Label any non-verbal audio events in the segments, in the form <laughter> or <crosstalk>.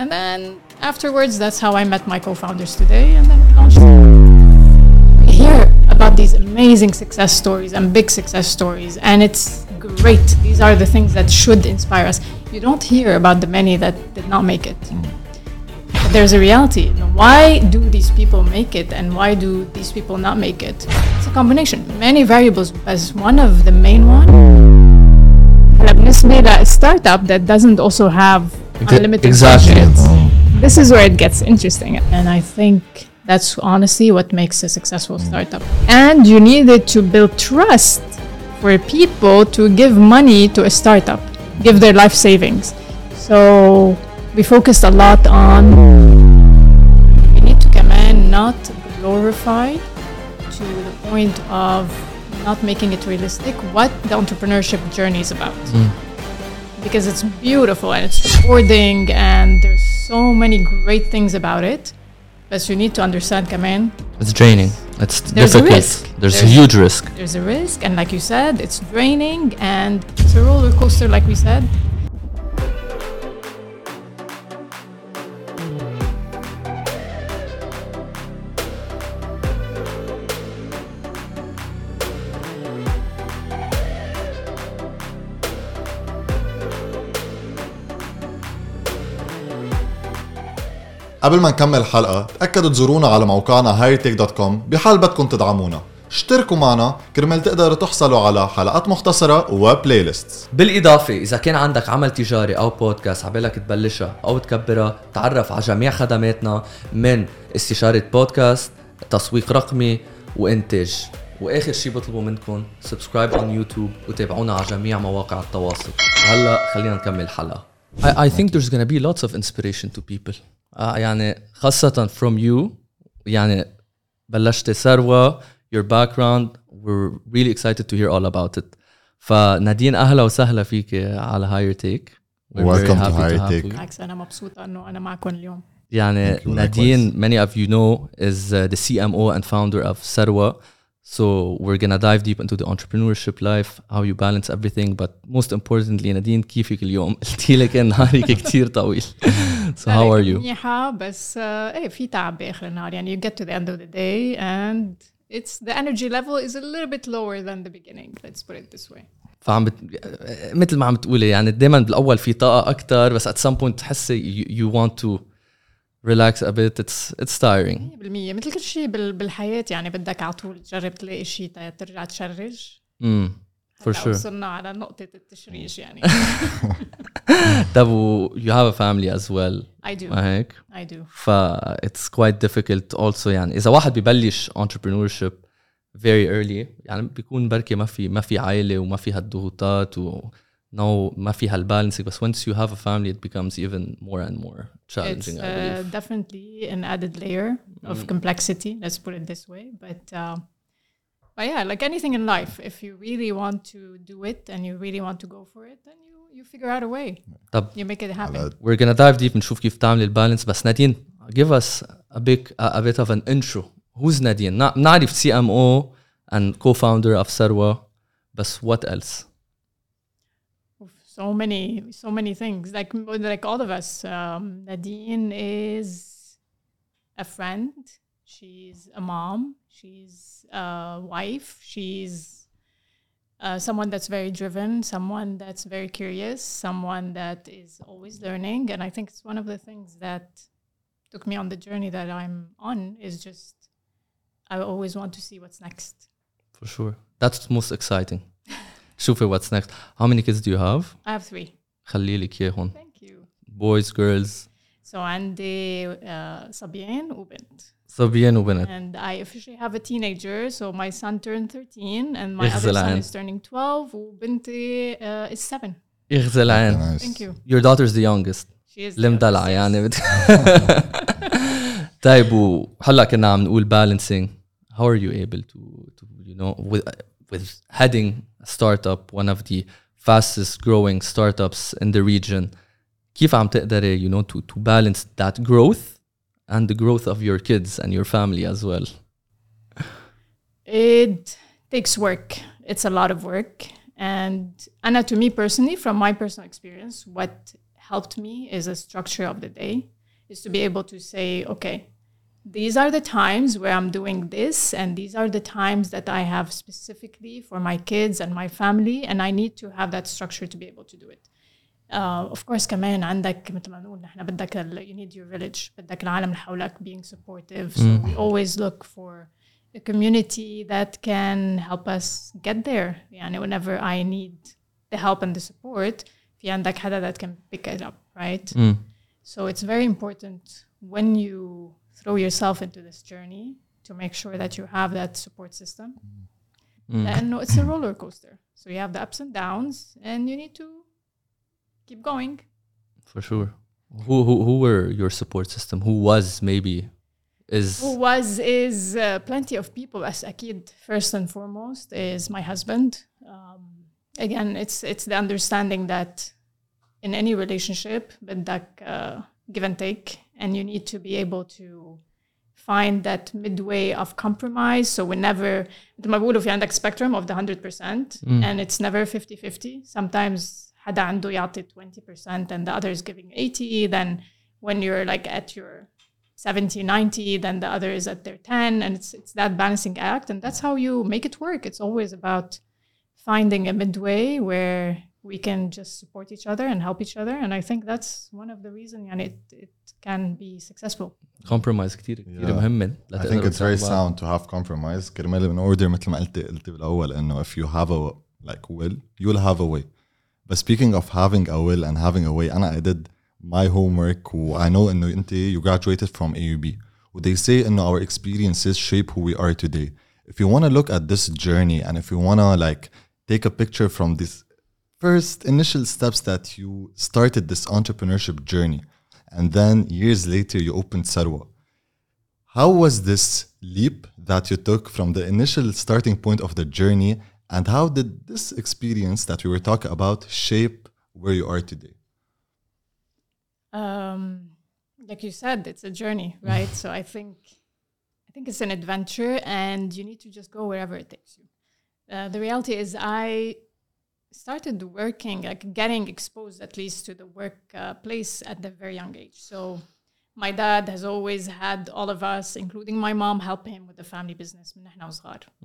And then afterwards, that's how I met my co founders today. And then we launched. We hear about these amazing success stories and big success stories. And it's great. These are the things that should inspire us. You don't hear about the many that did not make it. Mm. But there's a reality. Why do these people make it and why do these people not make it? It's a combination, many variables, as one of the main one. Labnismeda is a startup that doesn't also have unlimited exactly. budget. This is where it gets interesting, and I think that's honestly what makes a successful mm. startup. And you needed to build trust for people to give money to a startup, give their life savings. So we focused a lot on we need to command not glorify to the point of not making it realistic what the entrepreneurship journey is about mm. Because it's beautiful and it's rewarding and there's so many great things about it but you need to understand command It's draining. It's There's a difficult. risk. There's a huge risk. there's a risk and like you said it's draining and it's a roller coaster like we said قبل ما نكمل الحلقة تأكدوا تزورونا على موقعنا hightech.com بحال بدكم تدعمونا. اشتركوا معنا كرمال تقدروا تحصلوا على حلقات مختصرة وبلاي ليست بالإضافة إذا كان عندك عمل تجاري أو بودكاست عبالك تبلشها أو تكبرها تعرف على جميع خدماتنا من استشارة بودكاست تسويق رقمي وإنتاج. وآخر شي بطلبه منكم سبسكرايب على يوتيوب وتابعونا على جميع مواقع التواصل. وهلا خلينا نكمل الحلقة I, I think there's gonna be lots of inspiration to people. آه يعني خاصة from you يعني بلشت ثروة your background we're really excited to hear all about it. فنادين أهلا وسهلا فيك على هاير تيك. Welcome to Higher Take. بالعكس انا مبسوطه انه انا معكم اليوم يعني Thank you, Nadine, many of you know, is uh, the CMO and founder of Sarwa. So we're gonna dive deep into the entrepreneurship life, how you balance everything, but most importantly, Nadine, كيفك اليوم؟ قلتي <laughs> لك إن نهارك كتير طويل. So how are you? منيحه بس آه، ايه في تعب باخر النهار يعني you get to the end of the day and it's the energy level is a little bit lower than the beginning let's put it this way فعم بت... مثل ما عم تقولي يعني دائما بالاول في طاقه اكثر بس at some point تحسي you, you want to relax a bit it's it's tiring 100% مثل كل شيء بال- بالحياه يعني بدك على طول تجرب تلاقي شيء تا- ترجع تشرج امم for هلا sure وصلنا على نقطه التشريج يعني طب و you have a family as well I do ما هيك I do ف it's quite difficult also يعني اذا واحد ببلش entrepreneurship very early يعني بيكون بركي ما في ما في عائله وما في هالضغوطات و no ما في هالبالانسing بس once you have a family it becomes even more and more it's challenging I uh, believe definitely an added layer of complexity let's put it this way but uh, but yeah like anything in life if you really want to do it and you really want to go for it then you you figure out a way طب you make it happen we're gonna dive deep نشوف كيف تعمل البالانس بس نادين give us a big a, a bit of an intro who's نادين نع- نعرف CMO and co-founder of Sarwa بس what else so many so many things like like all of us um, nadine is a friend she's a mom she's a wife she's uh, someone that's very driven someone that's very curious someone that is always learning and i think it's one of the things that took me on the journey that i'm on is just i always want to see what's next for sure that's most exciting <laughs> شوفي what's next how many kids do you have i have three خلي لك اياهم thank you boys girls So عندي uh, صبيان وبنت. صبيان وبنت And I officially have a teenager. So my son turned 13 and my other يغزل son عين. is turning 12 وبنتي uh, is 7. يغزي العين Nice. Thank you. your daughter's the youngest She is the المدلعة youngest, يعني بت... طيب وهلا كنا عم نقول balancing how are you able to, to you know with with heading a startup one of the fastest growing startups in the region كيف عم تقدري you know to to balance that growth and the growth of your kids and your family as well It takes work. It's a lot of work. And Anna, to me personally, from my personal experience, what helped me is a structure of the day, is to be able to say, okay, these are the times where I'm doing this, and these are the times that I have specifically for my kids and my family, and I need to have that structure to be able to do it. Uh, of course كمان عندك مثل ما نقول نحن بدك ال- you need your village بدك العالم اللي حولك being supportive so we always look for a community that can help us get there يعني whenever I need the help and the support في عندك حدا that can pick it up right Mm. so it's very important when you throw yourself into this journey to make sure that you have that support system. And it's a roller coaster. So you have the ups and downs, and you need to keep going. For sure. Who who who were your support system? Who was maybe is Who was is uh, plenty of people. As Akid, first and foremost, is my husband. Um, again, it's it's the understanding that in any relationship, بدك uh, give and take, and you need to be able to find that midway of compromise. So whenever مثل ما بيقولوا في عندك spectrum of the 100% and it's never 50-50. Sometimes حدا عنده يعطي 20% and the other is giving 80 then when you're like at your 70 90 then the other is at their 10 and it's it's that balancing act and that's how you make it work it's always about finding a midway where we can just support each other and help each other and i think that's one of the reasons and it, it can be successful compromise كتير كتير Yeah. مهم I think it's very sound to have compromise كرمال من order مثل ما قلت قلت بالاول انه if you have a like will you'll have a way but speaking of having a will and having a way انا I did my homework و I know انه انت you graduated from AUB و they say انه our experiences shape who we are today if you want to look at this journey and if you want to like take a picture from this first initial steps that you started this entrepreneurship journey and then years later you opened Sarwa how was this leap that you took from the initial starting point of the journey and how did this experience that we were talking about shape where you are today? Um, like you said, it's a journey, <laughs> right? so I think I think it's an adventure, and you need to just go wherever it takes you. Uh, the reality is, I started working, like getting exposed at least to the workplace uh, at a very young age. So my dad has always had all of us, including my mom, help him with the family business.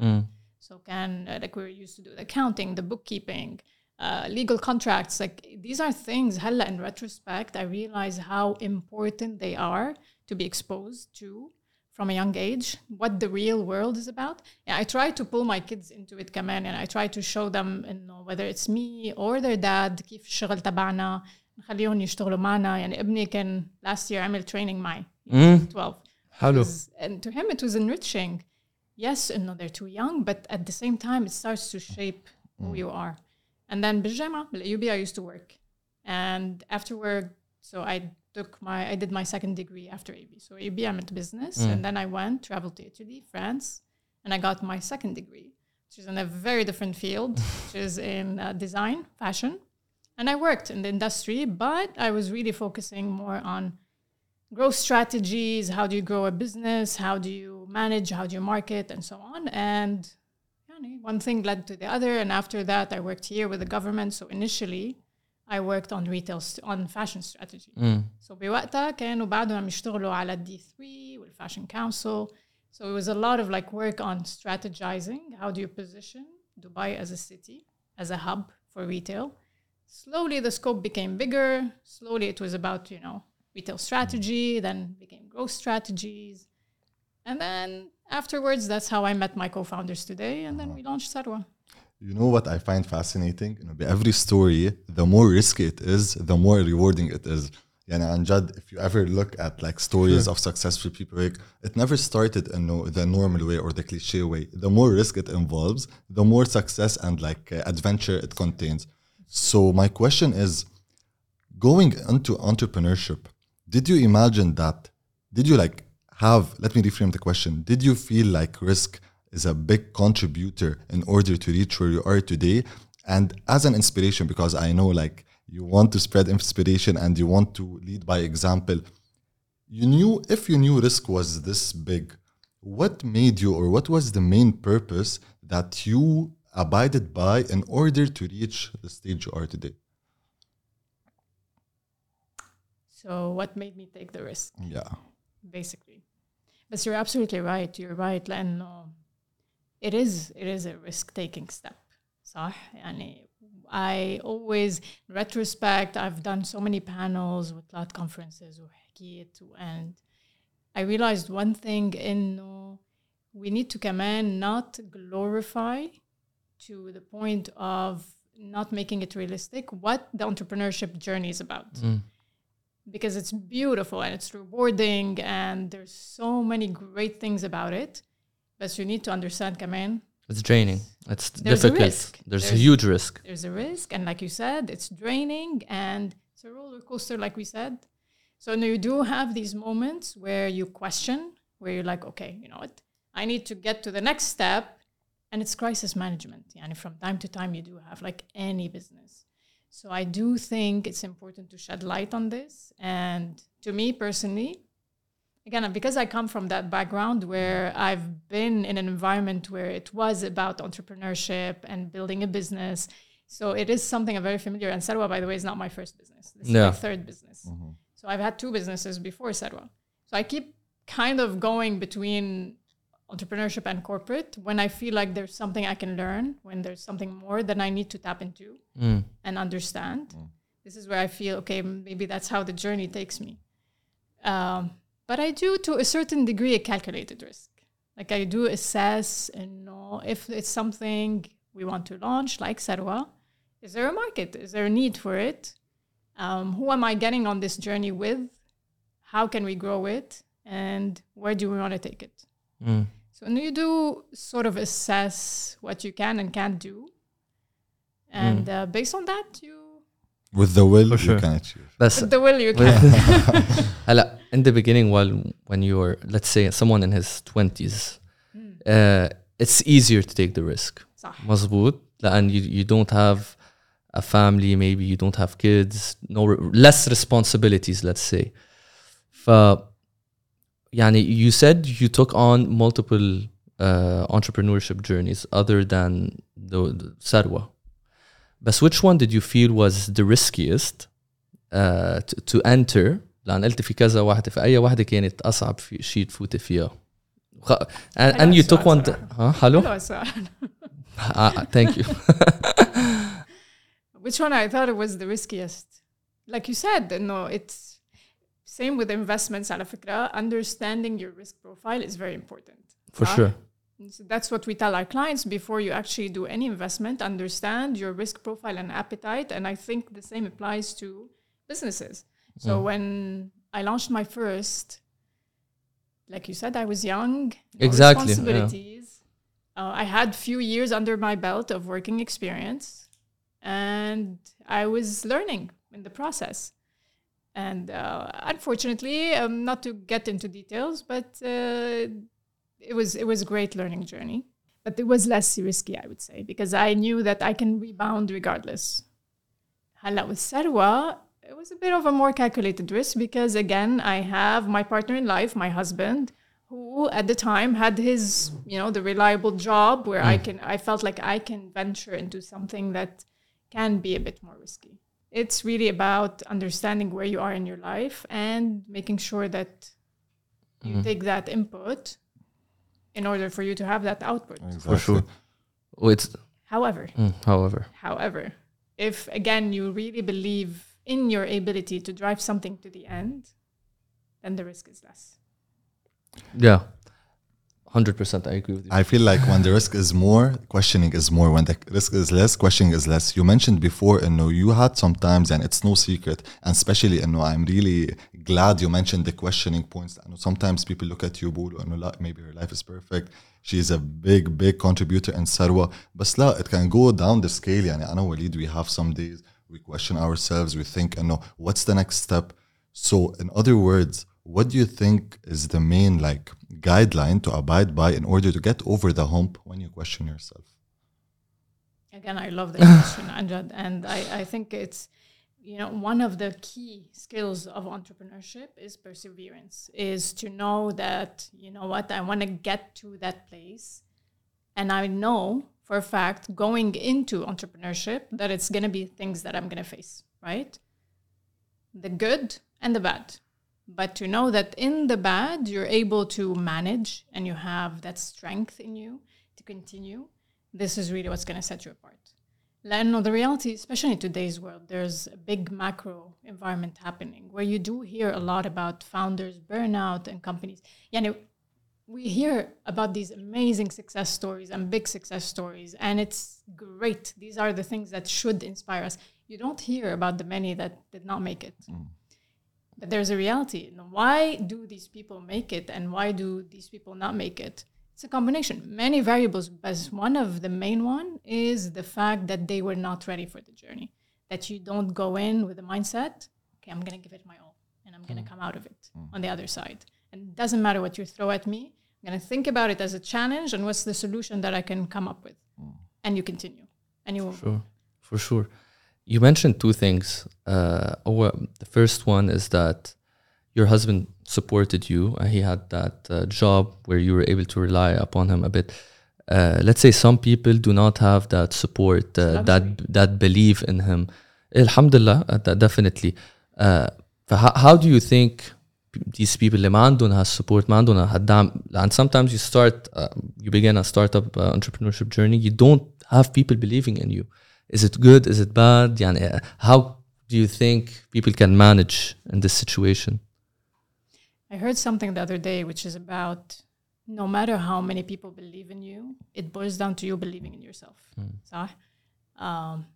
Mm. So can uh, like we were used to do the accounting, the bookkeeping, uh, legal contracts. Like these are things. Hella in retrospect, I realize how important they are to be exposed to from a young age. What the real world is about. Yeah, I try to pull my kids into it كمان and I try to show them you know, whether it's me or their dad كيف الشغل تبعنا نخليهم يشتغلوا معنا يعني ابني كان last year عمل training معي 12 حلو. was- and to him it was enriching yes انه they're too young but at the same time it starts to shape who you are and then بالجامعة بالأيوبي I used to work and afterward so I took my I did my second degree after AB so AB I'm into business and then I went traveled to Italy France and I got my second degree which is in a very different field which <laughs> is in uh, design fashion and I worked in the industry but I was really focusing more on growth strategies how do you grow a business how do you manage how do you market and so on and يعني, one thing led to the other and after that i worked here with the government so initially i worked on retail st- on fashion strategy so بوقتها كانوا بعدهم عم يشتغلوا على الدي 3 والفاشن council so it was a lot of like work on strategizing how do you position dubai as a city as a hub for retail slowly the scope became bigger slowly it was about you know retail strategy then became growth strategies and then afterwards that's how i met my co-founders today and then we launched sarwa you know what I find fascinating you know every story the more risky it is the more rewarding it is يعني عن جد if you ever look at like stories of successful people like it never started in no, the normal way or the cliche way the more risk it involves the more success and like uh, adventure it contains so my question is going into entrepreneurship did you imagine that did you like have let me reframe the question did you feel like risk is a big contributor in order to reach where you are today and as an inspiration because i know like you want to spread inspiration and you want to lead by example you knew if you knew risk was this big what made you or what was the main purpose that you abided by in order to reach the stage you are today So what made me take the risk? Yeah basically. But you're absolutely right. You're right لأنه it is it is a risk taking step. صح؟ يعني I always in retrospect I've done so many panels وطلعت conferences وحكيت and I realized one thing إنه we need to كمان not glorify to the point of not making it realistic what the entrepreneurship journey is about because it's beautiful and it's rewarding and there's so many great things about it. But you need to understand, Kamen. It's draining. It's there's difficult. A risk. There's, there's a huge risk. There's a risk. And like you said, it's draining and it's a roller coaster, like we said. So you do have these moments where you question, where you're like, okay, you know what? I need to get to the next step. And it's crisis management. And from time to time, you do have like any business so i do think it's important to shed light on this. And to me personally again because i come from that background where i've been in an environment where it was about entrepreneurship and building a business. So it is something i'm very familiar. And sarwa by the way is not my first business. This is my third business. Mm-hmm. So i've had two businesses before sarwa so i keep kind of going between entrepreneurship and corporate when i feel like there's something i can learn when there's something more that i need to tap into and understand this is where i feel okay maybe that's how the journey takes me um, but I do, to a certain degree, a calculated risk. Like I do assess and know if it's something we want to launch, like Sarwa. Is there a market? Is there a need for it? Um, who am I getting on this journey with? How can we grow it? And where do we want to take it? So when you do sort of assess what you can and can't do, and uh, based on that, you With the will, For sure. you can achieve. بس with the will you can. <laughs> هلا in the beginning while when you're let's say someone in his 20s uh, it's easier to take the risk صح. مزبوط لأن you, you don't have a family maybe you don't have kids no less responsibilities let's say ف يعني you said you took on multiple uh, entrepreneurship journeys other than the, the Sarwa but which one did you feel was the riskiest uh, to, to enter لأن قلت في كذا واحدة في أي واحدة كانت أصعب في شيء تفوتي فيها وخ- and, and you took one ها حلو <laughs> حلوة السؤال. uh, thank you <laughs> Which one I thought it was the riskiest? Like you said, no, it's same with investments على فكرة. Understanding your risk profile is very important. for صح؟ sure So that's what we tell our clients before you actually do any investment. Understand your risk profile and appetite. And I think the same applies to businesses. So when I launched my first, like you said, I was young, no Exactly, yeah. responsibilities. Uh, I had few years under my belt of working experience, and I was learning in the process. And uh, unfortunately, um, not to get into details, but uh, it was it was a great learning journey. But it was less risky, I would say, because I knew that I can rebound regardless. Hala with Sarwa, it was a bit of a more calculated risk because again, I have my partner in life, my husband, who at the time had his, you know, the reliable job where I can I felt like I can venture into something that can be a bit more risky. It's really about understanding where you are in your life and making sure that you take that input in order for you to have that output. for sure. Oh, it's However, mm, however. However, if again you really believe in your ability to drive something to the end, then the risk is less. yeah 100% I agree with you. I feel like when the risk is more, questioning is more. When the risk is less, questioning is less. You mentioned before, and you know, you had sometimes, and it's no secret, and especially, you know, I'm really glad you mentioned the questioning points. And know, sometimes people look at you, Bulu, and you know, maybe her life is perfect. She is a big, big contributor in Sarwa. But la, it can go down the scale. Yani, I know, Walid, we have some days we question ourselves, we think, and you know, what's the next step? So, in other words, what do you think is the main, like, guideline to abide by in order to get over the hump when you question yourself? Again, I love the question, Anjad, and I, I think it's you know one of the key skills of entrepreneurship is perseverance, is to know that you know what I want to get to that place, and I know for a fact going into entrepreneurship that it's going to be things that I'm going to face, right? The good and the bad but to know that in the bad you're able to manage and you have that strength in you to continue this is really what's going to set you apart Lano, the reality, especially in today's world, there's a big macro environment happening where you do hear a lot about founders burnout and companies. Yeah, we hear about these amazing success stories and big success stories, and it's great. These are the things that should inspire us. You don't hear about the many that did not make it. Mm. But there's a reality. Why do these people make it, and why do these people not make it? It's a combination, many variables, but one of the main one is the fact that they were not ready for the journey. That you don't go in with the mindset, okay, I'm gonna give it my all, and I'm gonna hmm. come out of it hmm. on the other side. And it doesn't matter what you throw at me. I'm gonna think about it as a challenge and what's the solution that I can come up with, hmm. and you continue, and you Sure, for sure You mentioned two things. Uh, oh, uh, the first one is that your husband supported you. Uh, he had that uh, job where you were able to rely upon him a bit. Uh, let's say some people do not have that support, uh, that that believe in him. Alhamdulillah, uh, that definitely. Uh, فhow, how do you think these people اللي ما عندهم هالsupport ما عندهم هالدعم and sometimes you start uh, you begin a startup uh, entrepreneurship journey you don't have people believing in you is it good is it bad يعني uh, how do you think people can manage in this situation I heard something the other day, which is about no matter how many people believe in you, it boils down to you believing in yourself. صح? Um,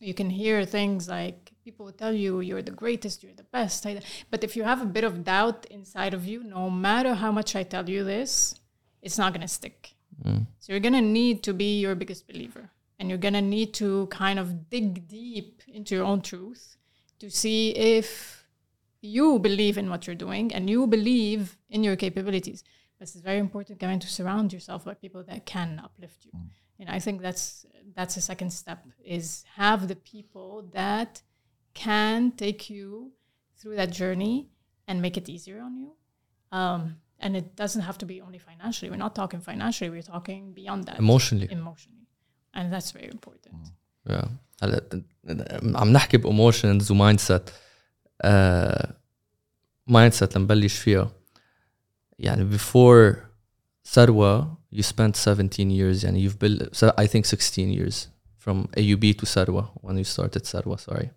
you can hear things like people will tell you you're the greatest, you're the best. But if you have a bit of doubt inside of you, no matter how much I tell you this, it's not going to stick. So you're going to need to be your biggest believer. And you're going to need to kind of dig deep into your own truth to see if you believe in what you're doing and you believe in your capabilities. But it's very important coming to surround yourself by people that can uplift you. And I think that's that's the second step is have the people that can take you through that journey and make it easier on you. Um, and it doesn't have to be only financially. We're not talking financially, we're talking beyond that. emotionally Emotionally And that's very important. yeah. هلا عم نحكي بايموشنز ومايند سيت مايند سيت لنبلش فيها يعني before ثروة you spent 17 years يعني you've built so I think 16 years from AUB to ثروة when you started ثروة sorry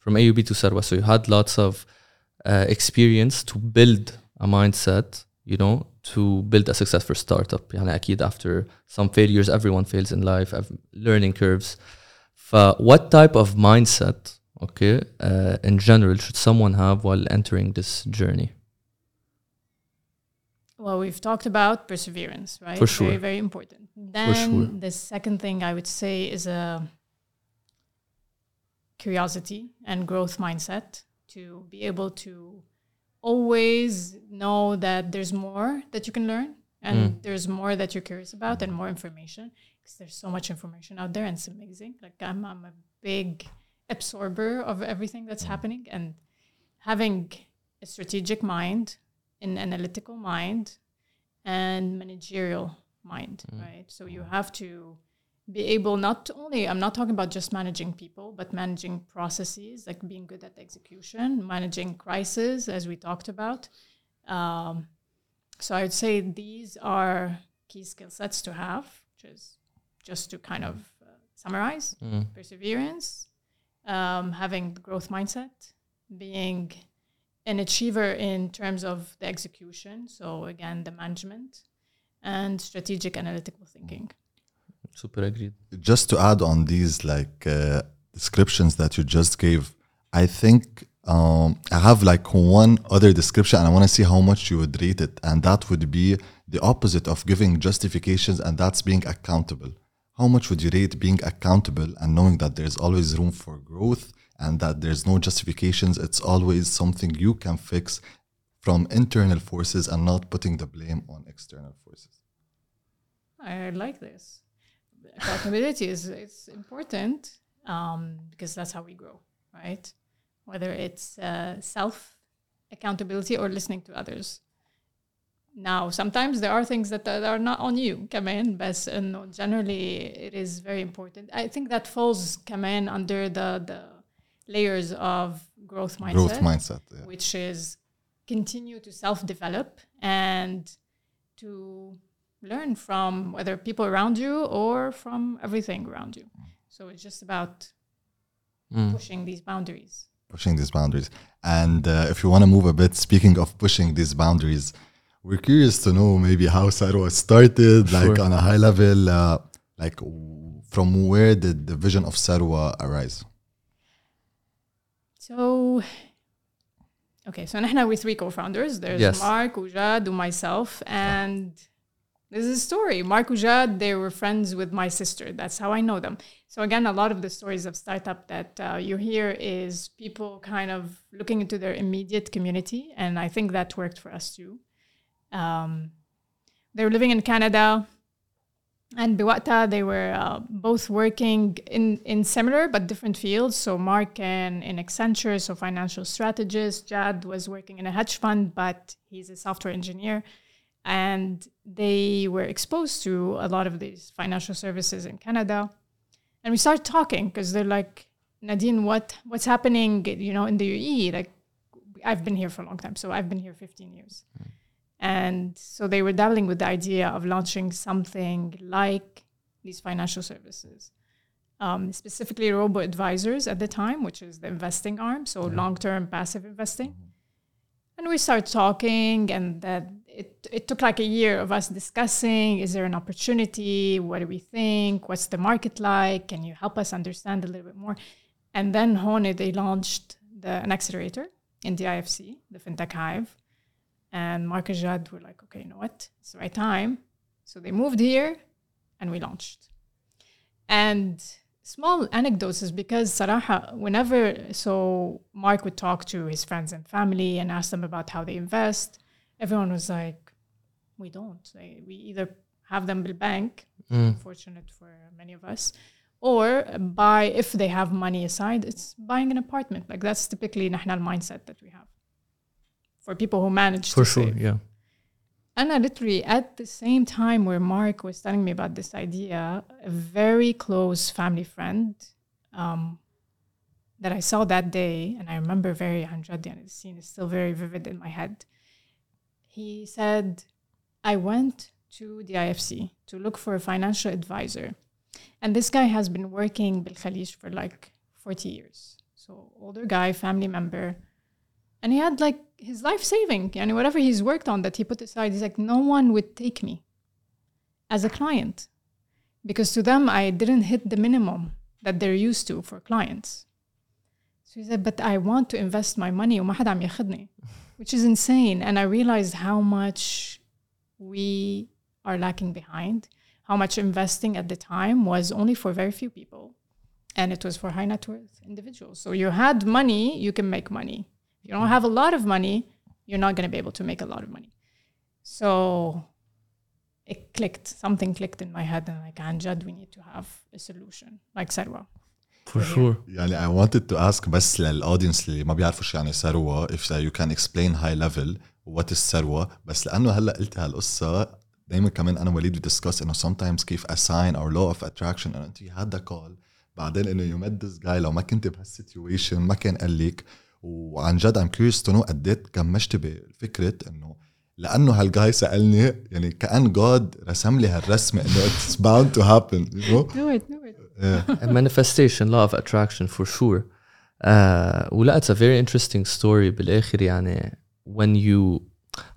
from AUB to ثروة so you had lots of uh, experience to build a mindset you know to build a successful startup يعني أكيد after some failures everyone fails in life have learning curves ف what type of mindset okay uh, in general should someone have while entering this journey Well, we've talked about perseverance, right? For sure. Very, very important. Then sure. the second thing I would say is a curiosity and growth mindset to be able to always know that there's more that you can learn and mm. there's more that you're curious about and more information because there's so much information out there and it's amazing. Like I'm, I'm a big absorber of everything that's mm. happening and having a strategic mind, an analytical mind, and managerial mind, mm. right? So you have to be able not only I'm not talking about just managing people, but managing processes, like being good at execution, managing crisis, as we talked about. Um, so I would say these are key skill sets to have, which is just to kind of uh, summarize perseverance, um, having the growth mindset, being an achiever in terms of the execution. So, again, the management and strategic analytical thinking. Super agreed. Just to add on these like uh, descriptions that you just gave i think um, i have like one other description and i want to see how much you would rate it. And that would be the opposite of giving justifications and that's being accountable. How much would you rate being accountable and knowing that there's always room for growth and that there's no justifications? It's always something you can fix from internal forces and not putting the blame on external forces. I like this Accountability is it's important um, because that's how we grow, right? Whether it's uh, self accountability or listening to others. Now, sometimes there are things that, that are not on you, كمان, but uh, no, generally it is very important. I think that falls كمان under the, the layers of growth mindset, Growth mindset. Yeah. which is continue to self-develop and to learn from whether people around you or from everything around you. So it's just about pushing these boundaries. pushing these boundaries. And uh, if you want to move a bit, speaking of pushing these boundaries, we're curious to know maybe how Sarwa started, like Sure. on a high level, uh, like w- from where did the vision of Sarwa arise? So, okay, so نحن we're three co-founders. There's Yes. Mark, Ujad, and myself, and This is a story. Mark Ujad, they were friends with my sister. That's how I know them. So again, a lot of the stories of startup that uh, you hear is people kind of looking into their immediate community, and I think that worked for us too. Um, they were living in Canada, and Biwata, they were uh, both working in, in similar but different fields. So Mark and in Accenture, so financial strategist. Jad was working in a hedge fund, but he's a software engineer. And they were exposed to a lot of these financial services in Canada. And we started talking because they're like, Nadine, what what's happening, you know, in the UAE? Like I've been here for a long time. So I've been here 15 years. And so they were dabbling with the idea of launching something like these financial services, um, specifically robo advisors at the time, which is the investing arm, so long term passive investing. And we started talking, and that it, it took like a year of us discussing is there an opportunity? What do we think? What's the market like? Can you help us understand a little bit more? And then Hone, they launched the, an accelerator in the IFC, the FinTech Hive. And Mark and Jad were like, okay, you know what? It's the right time. So they moved here and we launched. And small anecdotes is because Saraha, whenever, so Mark would talk to his friends and family and ask them about how they invest, everyone was like, we don't. Like, we either have them bill bank, fortunate for many of us, or buy, if they have money aside, it's buying an apartment. Like that's typically نحن mindset that we have for people who manage For to sure, save. yeah. And I literally, at the same time where Mark was telling me about this idea, a very close family friend um, that I saw that day, and I remember very Anjadi, and the scene is still very vivid in my head. He said, I went to the IFC to look for a financial advisor. And this guy has been working Bil Khalij for like 40 years. So, older guy, family member and he had like his life saving and whatever he's worked on that he put aside he's like no one would take me as a client because to them i didn't hit the minimum that they're used to for clients so he said but i want to invest my money وما حدا عم ياخدني which is insane and i realized how much we are lacking behind how much investing at the time was only for very few people and it was for high net worth individuals so you had money you can make money if you don't have a lot of money, you're not going to be able to make a lot of money. So it clicked. Something clicked in my head, and like, Anjad, we need to have a solution, like Sarwa. For sure. يعني I wanted to ask بس للأودينس اللي ما بيعرفوا يعني ثروة if you can explain high level what is ثروة. بس لأنه هلأ قلت هالقصة دايما كمان أنا وليد بدiscuss إنه sometimes كيف assign or law of attraction. إنه أنت هذا كول بعدين إنه you met this guy. لو ما كنت بهالسيتويشن ما كان قال لك. وعن جد I'm curious to know قديت كمشت بفكرة إنه لأنه هالجاي سألني يعني كأن God رسم لي هالرسمة إنه it's bound to happen you know Do it, do it. a manifestation law of attraction for sure uh, ولا it's a very interesting story بالاخر يعني when you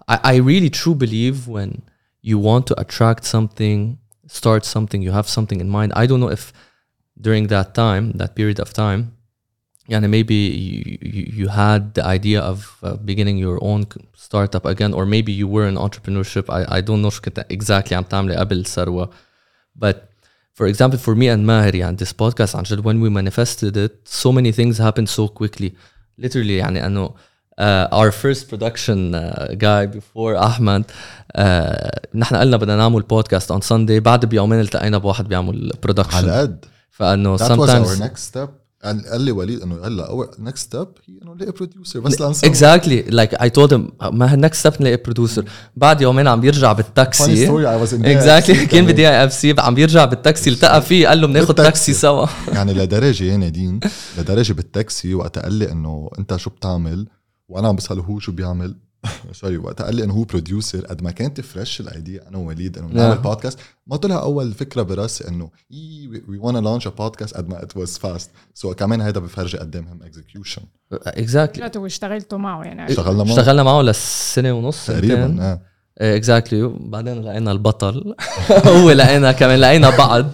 I, I really true believe when you want to attract something start something you have something in mind I don't know if during that time that period of time يعني maybe you, you, you had the idea of uh, beginning your own startup again or maybe you were in entrepreneurship I, I don't know شو كنت exactly عم تعملي قبل ثروة but for example for me and Maher يعني this podcast عن جد when we manifested it so many things happened so quickly literally يعني انه uh, our first production uh, guy before احمد uh, نحن قلنا بدنا نعمل بودكاست on Sunday بعد بيومين التقينا بواحد بيعمل production على قد فانه That was our sometimes next step. قال لي وليد إنه هلا اول نكست ستيب هي إنه نلاقي بروديوسر بس لنسوي اكزاكتلي لايك اي تولد him ما هالنكست ستيب نلاقي برودوسر بعد يومين عم بيرجع بالتاكسي. اكزاكتلي كان. بدي اف سي عم بيرجع بالتاكسي التقى فيه قال له بناخذ. تاكسي سوا. يعني لدرجه يا نادين. <laughs> لدرجه بالتاكسي وقت قال لي إنه أنت شو بتعمل؟ وأنا عم بسأله هو شو بيعمل؟ <laughs> سوري وقت قال لي انه هو بروديوسر قد ما كانت فريش الايديا أنا ووليد انه نعمل Yeah. بودكاست ما طلع أول فكرة براسي إنه وي ونا لانش ا بودكاست قد ما ات واز فاست سو كمان هيدا بفرجي قدامهم اكزكيوشن اكزاكتلي واشتغلتوا معه يعني؟ اشتغلنا معه. اشتغلنا معه لسنة ونص تقريبا. آه. اكزاكتلي بعدين لقينا البطل. <laughs> هو لقينا كمان لقينا بعض.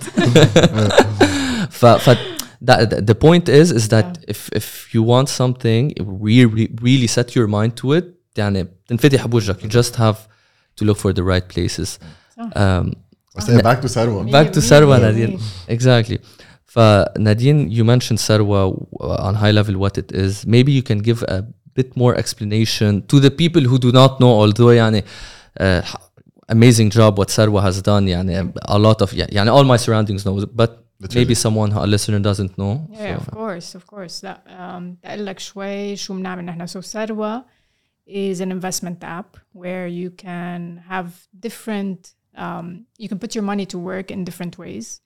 <laughs> ف ف that, the point is is that if if you want something really really set your mind to it يعني بتنفتح بوجهك you just have to look for the right places um, بس هي باك تو ثروه back to مية Sarwa مية Nadine مية. exactly فنادين you mentioned Sarwa uh, on high level what it is maybe you can give a bit more explanation to the people who do not know although يعني uh, amazing job what Sarwa has done يعني a lot of يعني all my surroundings know but maybe someone a listener doesn't know Yeah, so. of course, of course. لا um, أقول لك شوي شو بنعمل نحن. So Sarwa is an investment app where you can have different, um, you can put your money to work in different ways.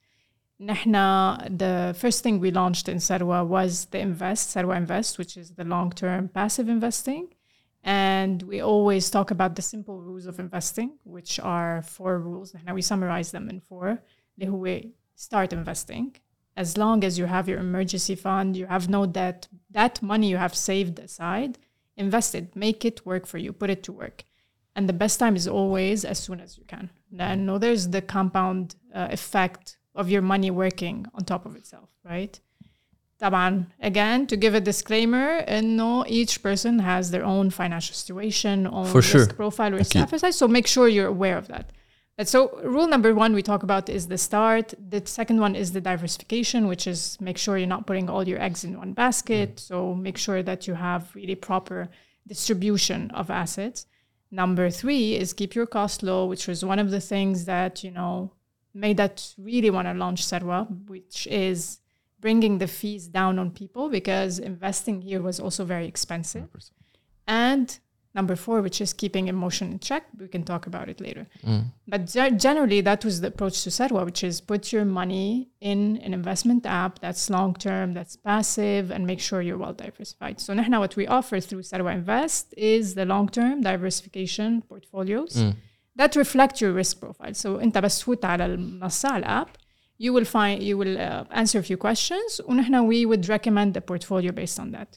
نحن, the first thing we launched in Sarwa was the Invest, Sarwa Invest, which is the long-term passive investing. And we always talk about the simple rules of investing, which are four rules. نحن we summarize them in four. اللي هو start investing. As long as you have your emergency fund, you have no debt, that money you have saved aside, invest it, make it work for you, put it to work. And the best time is always as soon as you can. And no, there's the compound uh, effect of your money working on top of itself, right? طبعا again to give a disclaimer انه each person has their own financial situation own For sure. risk profile risk appetite so make sure you're aware of that and so rule number one we talk about is the start. The second one is the diversification which is make sure you're not putting all your eggs in one basket. Mm. So make sure that you have really proper distribution of assets. Number three is keep your cost low which was one of the things that you know made us really want to launch Sarwa, which is bringing the fees down on people because investing here was also very expensive. And number four, which is keeping emotion in check. We can talk about it later. Mm. But ge- generally, that was the approach to Sarwa, which is put your money in an investment app that's long term, that's passive, and make sure you're well diversified. So, now, what we offer through Sarwa Invest is the long term diversification portfolios mm. that reflect your risk profile. So, in بس تفوت على app, you will find you will uh, answer a few questions ونحن we would recommend the portfolio based on that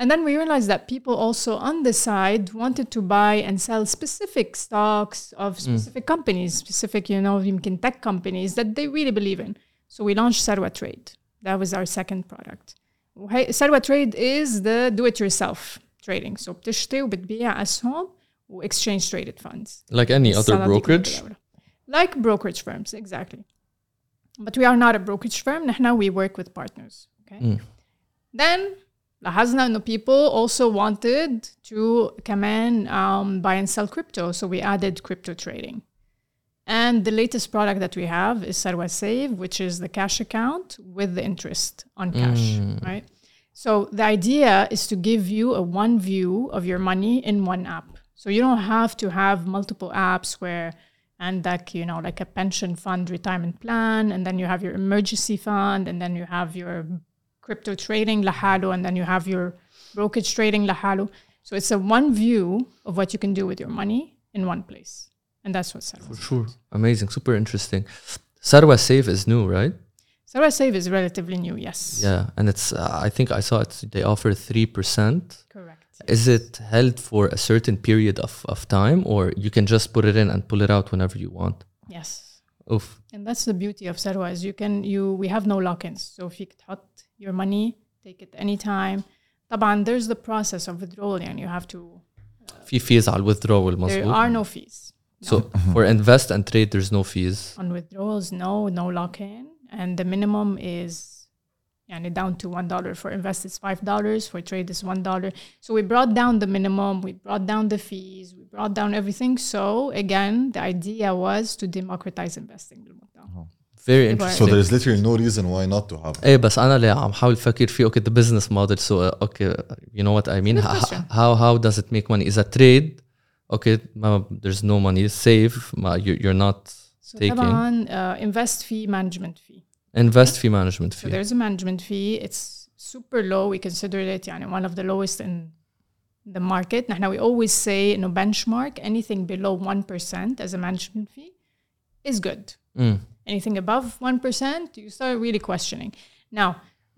And then we realized that people also on the side wanted to buy and sell specific stocks of specific companies, specific, you know, يمكن tech companies that they really believe in. So we launched Sarwa Trade. That was our second product. وهي Sarwa Trade is the do-it-yourself trading. So بتشتري وبتبيع أسهم و exchange traded funds. like any other الصناديق brokerage المتداولة. Like brokerage firms, exactly. But we are not a brokerage firm. نحن we work with partners. Okay. Then the and the people also wanted to come in, um, buy and sell crypto. So we added crypto trading. And the latest product that we have is Sarwa Save, which is the cash account with the interest on cash, mm. right? So the idea is to give you a one view of your money in one app. So you don't have to have multiple apps where and like you know like a pension fund retirement plan and then you have your emergency fund and then you have your crypto trading lahalo and then you have your brokerage trading lahalo. So it's a one view of what you can do with your money in one place. And that's what Sarwa. For sure amazing super interesting Sarwa Save is new right Sarwa Save is relatively new, yes. yeah and it's uh, I think I saw it they offer 3% Correct. Is it held for a certain period of, of time or you can just put it in and pull it out whenever you want? Yes Oof. And that's the beauty of Sarwa is you can you we have no lock-ins. So if you تحط your money, take it anytime. طبعا there's the process of withdrawal and you have to في fees على withdrawal there مظبوط. are no fees. So for invest and trade there's no fees. On withdrawals, no, no lock-in. And the minimum is يعني down to one dollar. For invest it's five dollars, for trade is one dollar. So we brought down the minimum, we brought down the fees, we brought down everything. So again, the idea was to democratize investing بالمقطع. very So interesting So there's literally no reason why not to have. ايه بس انا اللي عم حاول افكر فيه اوكي the business model so okay you know what I mean Good H- question. how how does it make money is a trade okay ما there's no money save ما you, you're not So taking طبعا uh, invest fee management fee invest fee management so fee there's a management fee it's super low we consider it يعني one of the lowest in the market نحن we always say no benchmark anything below 1% as a management fee is good Mm. anything above 1% you start really questioning now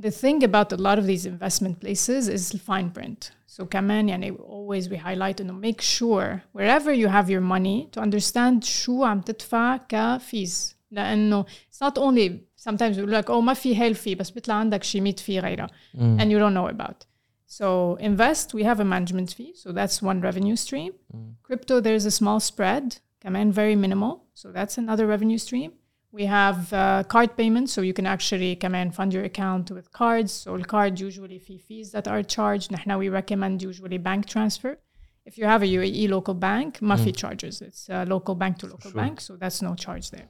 the thing about a lot of these investment places is fine print so كمان يعني always we highlight انه make sure wherever you have your money to understand شو عم تدفع كفيز لانه it's not only sometimes يقول لك oh ما في هيل fee بس بيطلع عندك شي 100 fee غيرها and you don't know about so invest we have a management fee so that's one revenue stream crypto there's a small spread كمان very minimal so that's another revenue stream we have uh, card payments so you can actually كمان fund your account with cards so the card usually fee fees that are charged نحن we recommend usually bank transfer if you have a UAE local bank ما في charges it's a local bank to local bank so that's no charge there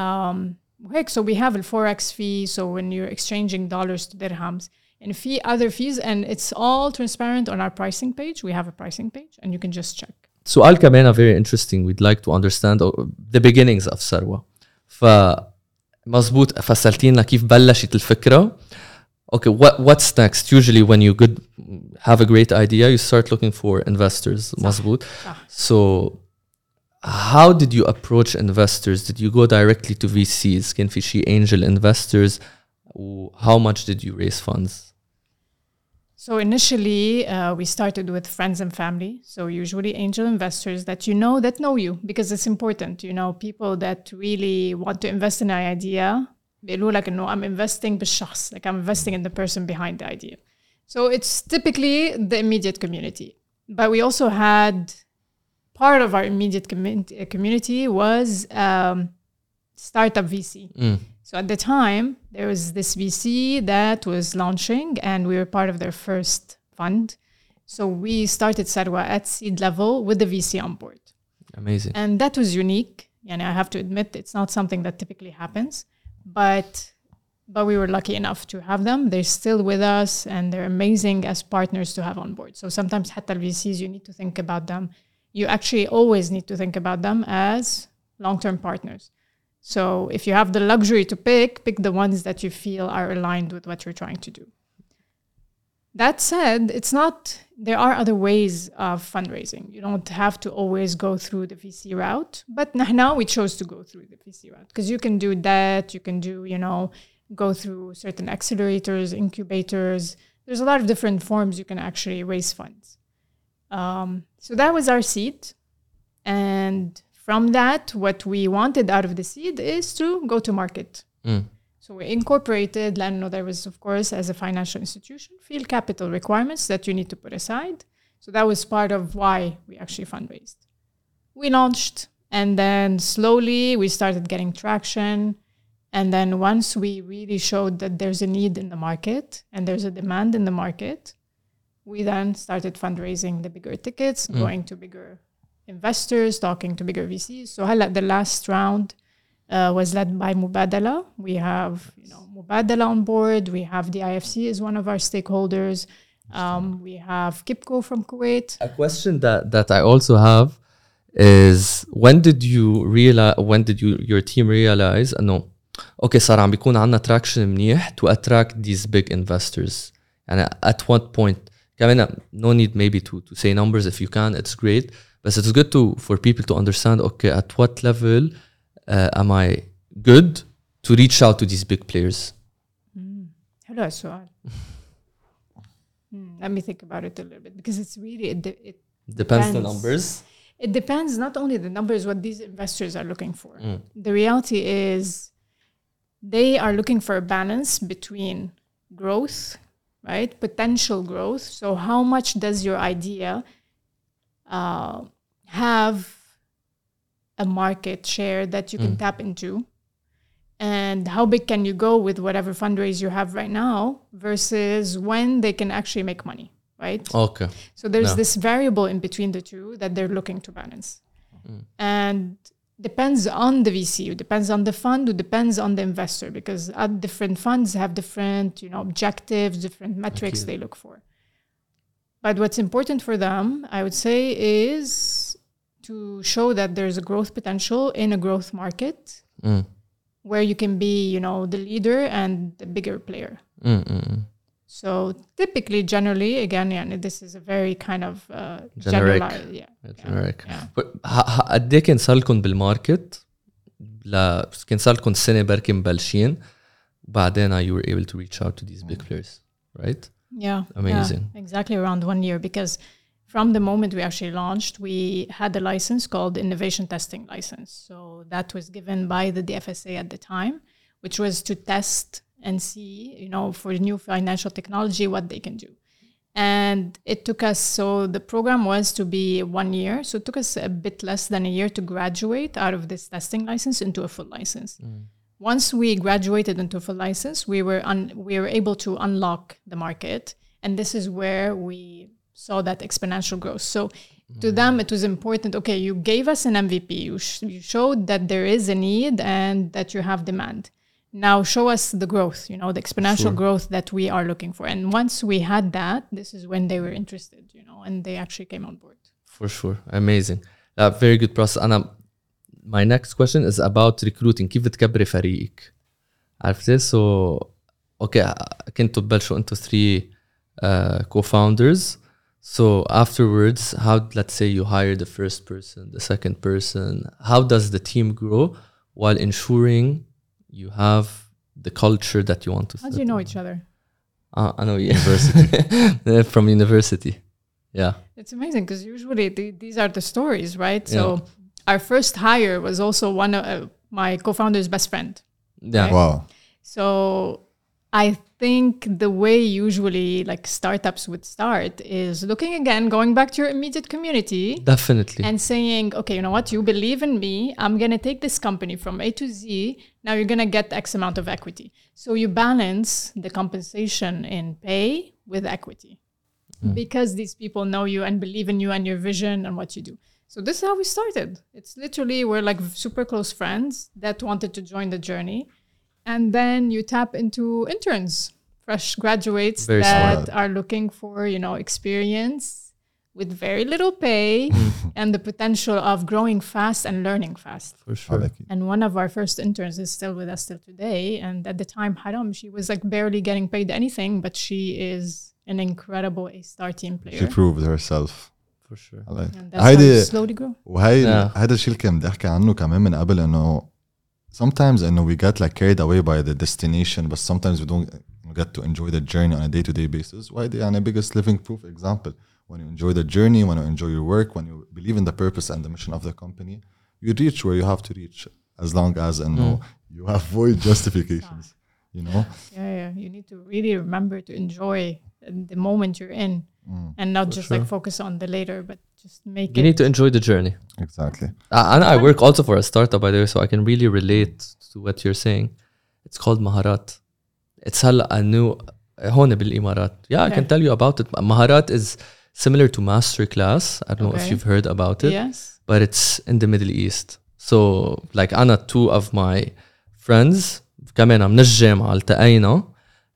um, وهيك so we have a forex fee so when you're exchanging dollars to dirhams and fee other fees and it's all transparent on our pricing page we have a pricing page and you can just check سؤال كمان very interesting we'd like to understand uh, the beginnings of ثروة ف مزبوط فسرتينا كيف بلشت الفكرة okay what what's next usually when you good have a great idea you start looking for investors مزبوط صح. so how did you approach investors did you go directly to VCs كان في شي angel investors و how much did you raise funds So initially, uh, we started with friends and family. So usually angel investors that you know that know you because it's important. You know, people that really want to invest in an idea. بيقولوا لك إنه I'm investing بالشخص, like I'm investing in the person behind the idea. So it's typically the immediate community. But we also had part of our immediate com- uh, community was um, startup VC. Mm. So at the time, there was this VC that was launching, and we were part of their first fund. So we started Sarwa at seed level with the VC on board. Amazing. And that was unique. And I have to admit, it's not something that typically happens, but but we were lucky enough to have them. They're still with us, and they're amazing as partners to have on board. So sometimes, hatal VCs, you need to think about them you actually always need to think about them as long-term partners. So if you have the luxury to pick, pick the ones that you feel are aligned with what you're trying to do. That said, it's not, there are other ways of fundraising. You don't have to always go through the VC route. But now we chose to go through the VC route because you can do that, you can do, you know, go through certain accelerators, incubators. There's a lot of different forms you can actually raise funds. Um, so that was our seed. And from that, what we wanted out of the seed is to go to market. So we incorporated Lano. There was, of course, as a financial institution, field capital requirements that you need to put aside. So that was part of why we actually fundraised. We launched, and then slowly we started getting traction. And then once we really showed that there's a need in the market and there's a demand in the market, we then started fundraising the bigger tickets, going to bigger investors, talking to bigger VCs. So هلا the last round uh, was led by Mubadala. We have you know Mubadala on board. We have the IFC as one of our stakeholders. Um, we have Kipco from Kuwait. A question that that I also have is when did you realize when did you your team realize انه اوكي صار عم بيكون عندنا traction منيح to attract these big investors يعني at what point كمان no need maybe to to say numbers if you can it's great but it's good to for people to understand okay at what level uh, am I good to reach out to these big players حلو السؤال. <laughs> Hmm, let me think about it a little bit because it's really it, de- it depends the Depends. numbers it depends not only the numbers what these investors are looking for the reality is they are looking for a balance between growth right? Potential growth. So how much does your idea uh, have a market share that you can tap into? And how big can you go with whatever fundraise you have right now versus when they can actually make money right? Okay. So there's Yeah. this variable in between the two that they're looking to balance. And depends on the VC, depends on the fund, it depends on the investor because different funds have different, you know, objectives, different metrics they look for. But what's important for them, I would say, is to show that there's a growth potential in a growth market Mm. where you can be, you know, the leader and the bigger player. Mm, mm, mm. So typically, generally, again, yeah, this is a very kind of uh, Generic. generali- yeah, Generic. yeah. But ه- ه- قد ايه كان صار لكم بالماركت ل كان صار لكم سنه بركي مبلشين وبعدين you were able to reach out to these big players right Yeah. Amazing. Yeah, exactly around one year because from the moment we actually launched, we had a license called Innovation Testing License. So that was given by the DFSA at the time, which was to test and see, you know, for new financial technology what they can do. And it took us, so the program was to be one year. So it took us a bit less than a year to graduate out of this testing license into a full license mm. once we graduated into a full license, we were un- we were able to unlock the market, and this is where we saw that exponential growth. So to them, mm. it was important. Okay, you gave us an MVP. You, sh- you showed that there is a need and that you have demand Now show us the growth. You know the exponential growth that we are looking for. And once we had that, this is when they were interested. You know, and they actually came on board. for sure amazing uh, very good process أنا my next question is about recruiting كيف بتكبري فريقك عرفتي so okay كنتوا تبلشوا انتوا three uh, co-founders so afterwards how let's say you hire the first person the second person how does the team grow while ensuring you have the culture that you want to How do you know up? each other? uh, I know <laughs> university <laughs> from university yeah It's amazing because usually the, these are the stories, right? So our first hire was also one of uh, my co-founder's best friend. yeah Wow. So I think the way usually like startups would start is looking again, going back to your immediate community definitely and saying, okay, you know what, you believe in me. I'm going to take this company from A to Z. Now you're going to get X amount of equity. So you balance the compensation in pay with equity mm. because these people know you and believe in you and your vision and what you do. So this is how we started. It's literally we're like super close friends that wanted to join the journey And then you tap into interns, fresh graduates Very that smart. are looking for, you know, experience with very little pay <laughs> and the potential of growing fast and learning fast. for sure على أكيد. And one of our first interns is still with us till today. And at the time, Haram, she was like barely getting paid anything, but she is an incredible A star team player. She proved herself. for sure على And that's how هيدي you slowly grow. وهي Yeah. هذا الشيء اللي كان بدي احكي عنه كمان من قبل انه sometimes I know we got like carried away by the destination, but sometimes we don't get to enjoy the journey on a day to day basis. Why the and biggest living proof example? When you enjoy the journey, when you enjoy your work, when you believe in the purpose and the mission of the company, you reach where you have to reach. As long as and know mm. you avoid <laughs> justifications, you know. Yeah, yeah. You need to really remember to enjoy the moment you're in and not just like focus on the later, but just make you it. need to enjoy the journey exactly uh, and I work also for a startup by the way so I can really relate to what you're saying it's called مهارات it's هلا a new هون بالإمارات yeah I can Okay. tell you about it مهارات is similar to master class I don't know if Okay. you've heard about it yes. but it's in the Middle East. So like أنا two of my friends كمان من الجامعة التقينا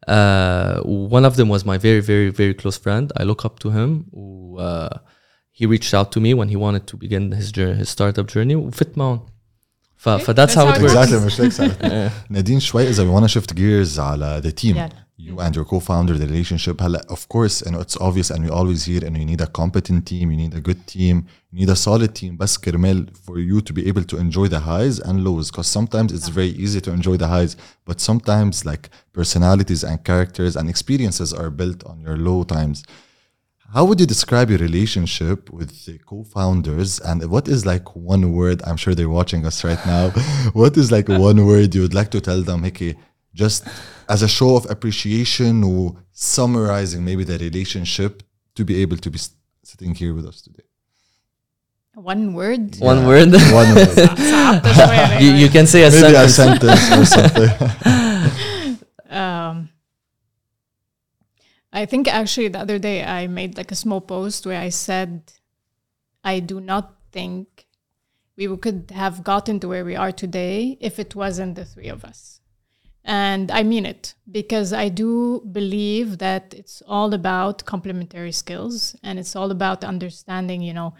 uh, one of them was my very very very close friend I look up to him و, uh, he reached out to me when he wanted to begin his journey his startup journey وفت معهم ف, Okay, ف that's how it that's how it works exactly مش هيك صارت. نادين شوي اذا we want to shift gears على the team Yeah. you and your co-founder the relationship هلا of course and it's obvious and we always hear and you need a competent team you need a good team you need a solid team بس كرمال for you to be able to enjoy the highs and lows because sometimes it's very easy to enjoy the highs but sometimes like personalities and characters and experiences are built on your low times how would you describe your relationship with the co-founders, and what is like one word? I'm sure they're watching us right now. <laughs> what is like one word you would like to tell them, Hickey, just as a show of appreciation or summarizing maybe the relationship to be able to be sitting here with us today? One word. Yeah. One word. One word. <laughs> <laughs> you, you, can say a Maybe sentence. a sentence or something. um, I think actually the other day I made like a small post where I said, I do not think we could have gotten to where we are today if it wasn't the three of us. And I mean it because I do believe that it's all about complementary skills and it's all about understanding, you know,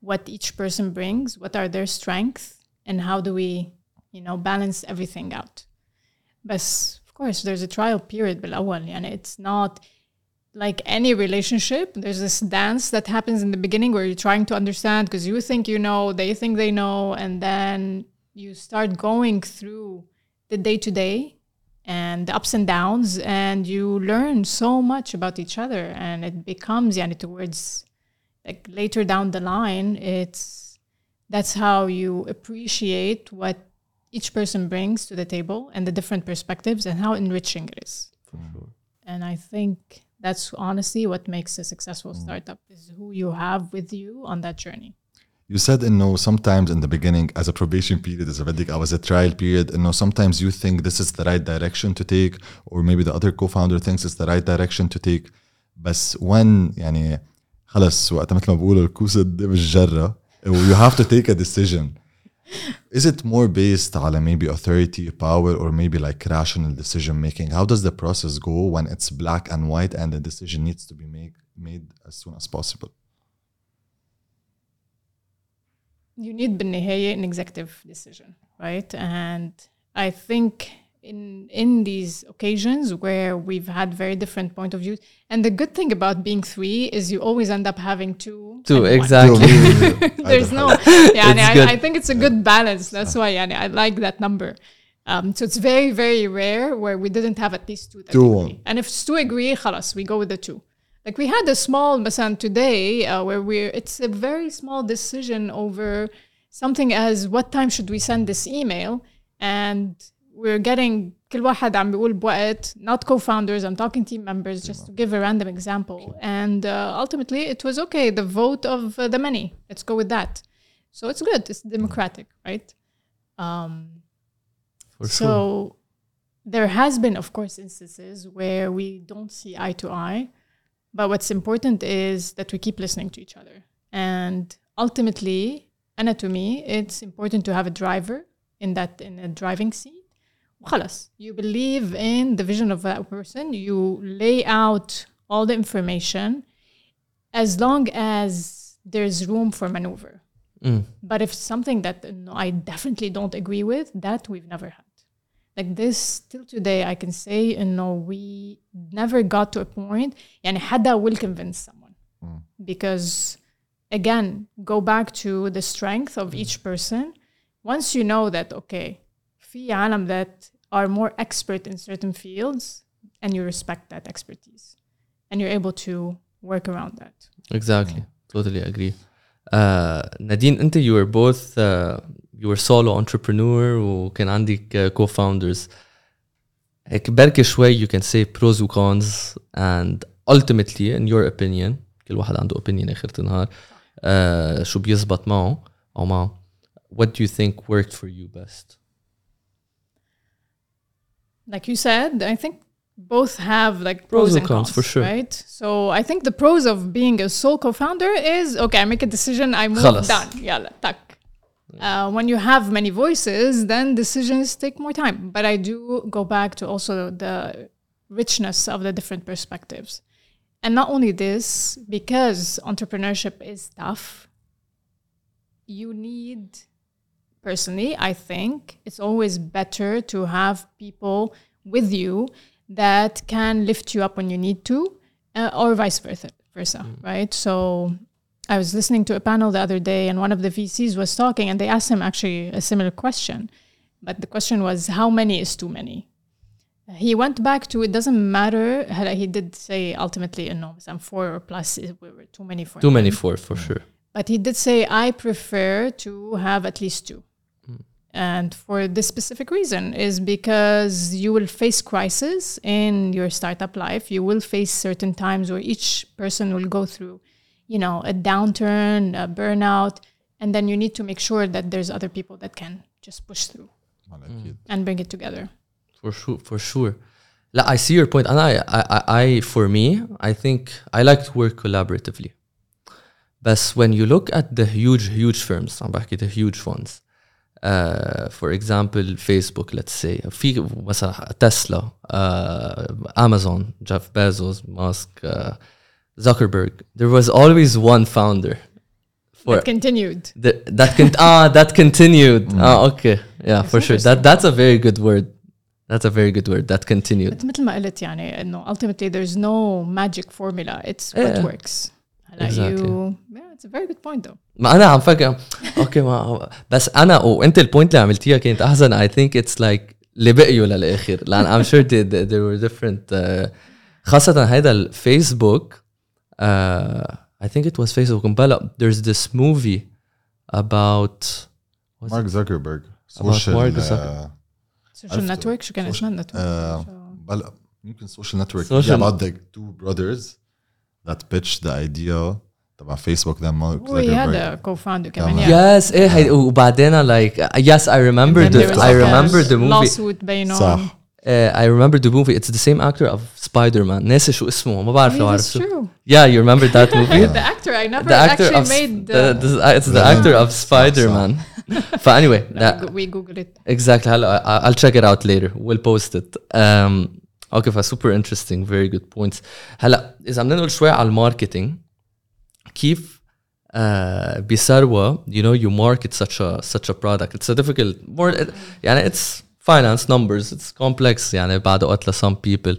what each person brings, what are their strengths, and how do we, you know, balance everything out. But of course, there's a trial period بالأول and it's not like any relationship, there's this dance that happens in the beginning where you're trying to understand because you think you know, they think they know, and then you start going through the day to day and the ups and downs, and you learn so much about each other, and it becomes yani towards like later down the line, it's that's how you appreciate what each person brings to the table and the different perspectives and how enriching it is. For sure. And I think that's honestly what makes a successful startup is who you have with you on that journey. You said no. sometimes in the beginning as a probation period as a بدك I was a trial period no. sometimes you think this is the right direction to take or maybe the other co-founder thinks it's the right direction to take بس when يعني خلص وقت مثل ما بقولوا الكوسة قدام الجرة you have to take a decision is it more based على maybe authority power or maybe like rational decision making how does the process go when it's black and white and the decision needs to be made made as soon as possible You need بالنهاية an executive decision, right? And I think in in these occasions where we've had very different point of views, and the good thing about being three is you always end up having two. Two, and one. exactly. <laughs> <laughs> There's no, yeah, It's I, good. I think it's a good balance. That's why yeah, I like that number. Um, so it's very, very rare where we didn't have at least two. That Two. agree. And if it's two agree, خلاص, we go with the two. Like we had a small مثلا today uh, where we're, it's a very small decision over something as what time should we send this email and we're getting كل واحد عم بيقول بوقت not co-founders I'm talking team members just to give a random example and uh, ultimately it was okay the vote of uh, the many let's go with that so it's good it's democratic right um, For so sure. there has been, of course, instances where we don't see eye to eye, but what's important is that we keep listening to each other. And ultimately, and to me, it's important to have a driver in that in a driving seat. وخلص, you believe in the vision of that person. You lay out all the information, as long as there's room for maneuver. Mm. But if something that uh, no, I definitely don't agree with, that we've never had. Like this, till today, I can say, you know, we never got to a point, يعني حدا will convince someone. Because again, go back to the strength of each person. Once you know that, okay, في عالم that are more expert in certain fields, and you respect that expertise, and you're able to work around that. Exactly. Totally agree. Uh, Nadine, انت you were both uh, you were solo entrepreneur وكان عندك uh, co-founders. هيك بركي شوي you can say pros و cons and ultimately in your opinion كل واحد عنده opinion آخر النهار uh, شو بيزبط معه أو معه what do you think worked for you best? like you said, I think both have like Pros pros, and and cons, cons, for sure. Right. So I think the pros of being a sole co-founder is okay. I make a decision. I move خلص. done. Yeah, tak. Uh, when you have many voices, then decisions take more time. But I do go back to also the richness of the different perspectives. And not only this, because entrepreneurship is tough, you need personally, I think it's always better to have people with you that can lift you up when you need to, uh, or vice versa, versa right? So I was listening to a panel the other day, and one of the VCs was talking, and they asked him actually a similar question. But the question was, how many is too many? He went back to it doesn't matter. He did say ultimately, no, some four or plus we were too many for Too many for for sure. But he did say, I prefer to have at least two and for this specific reason is because you will face crisis in your startup life you will face certain times where each person will go through you know a downturn a burnout and then you need to make sure that there's other people that can just push through mm. and bring it together for sure for sure I see your point, and I, I, I, for me, I think I like to work collaboratively. But when you look at the huge, huge firms, I'm back at the huge ones, uh, for example Facebook let's say في مثلا تسلا uh, Amazon Jeff Bezos Musk uh, Zuckerberg there was always one founder for It continued. the, that can <laughs> ah that continued ah okay yeah for sure that interesting. that's a very good word that's a very good word that continued But مثل ما قلت يعني انه ultimately there's no magic formula. It's what Yeah. works. هلا Exactly. you yeah, it's a very good point though. ما انا عم فكر اوكي ما بس انا وانت البوينت اللي عملتيها كانت احسن I think it's like اللي بقيوا للاخر لان I'm sure they, they, there were different uh, خاصة هيدا الفيسبوك uh, I think it was Facebook مبلا there's this movie about what's مارك زكربرج About Mark سوشيال Social عرفته. network شو كان اسمها network؟ آه، بلا يمكن سوشيال نتورك Social- about the two brothers that pitched the idea تبع فيسبوك ده مارك هو هذا زكربرج كو-founder كمان تمام. yeah. yes ايه هي وبعدين like yes I remember And then the there was I like a remember the movie lawsuit بينهم صح uh, I remember the movie it's the same actor of Spider-Man ناسي شو اسمه ما بعرف لو Oh, that's عرفته true. yeah you remember that movie the actor I never the actor actually of made the, the, the, it's the Yeah. actor of Spider-Man. but anyway, that we googled it. exactly. هلا I- I'll check it out later. We'll post it. Um, okay, ف super interesting. Very good points. هلا إذا بدنا نقول شوي على الماركتينج كيف uh, بثروة you know you market such a such a product it's a difficult more يعني it's finance numbers it's complex يعني بعد وقت ل some people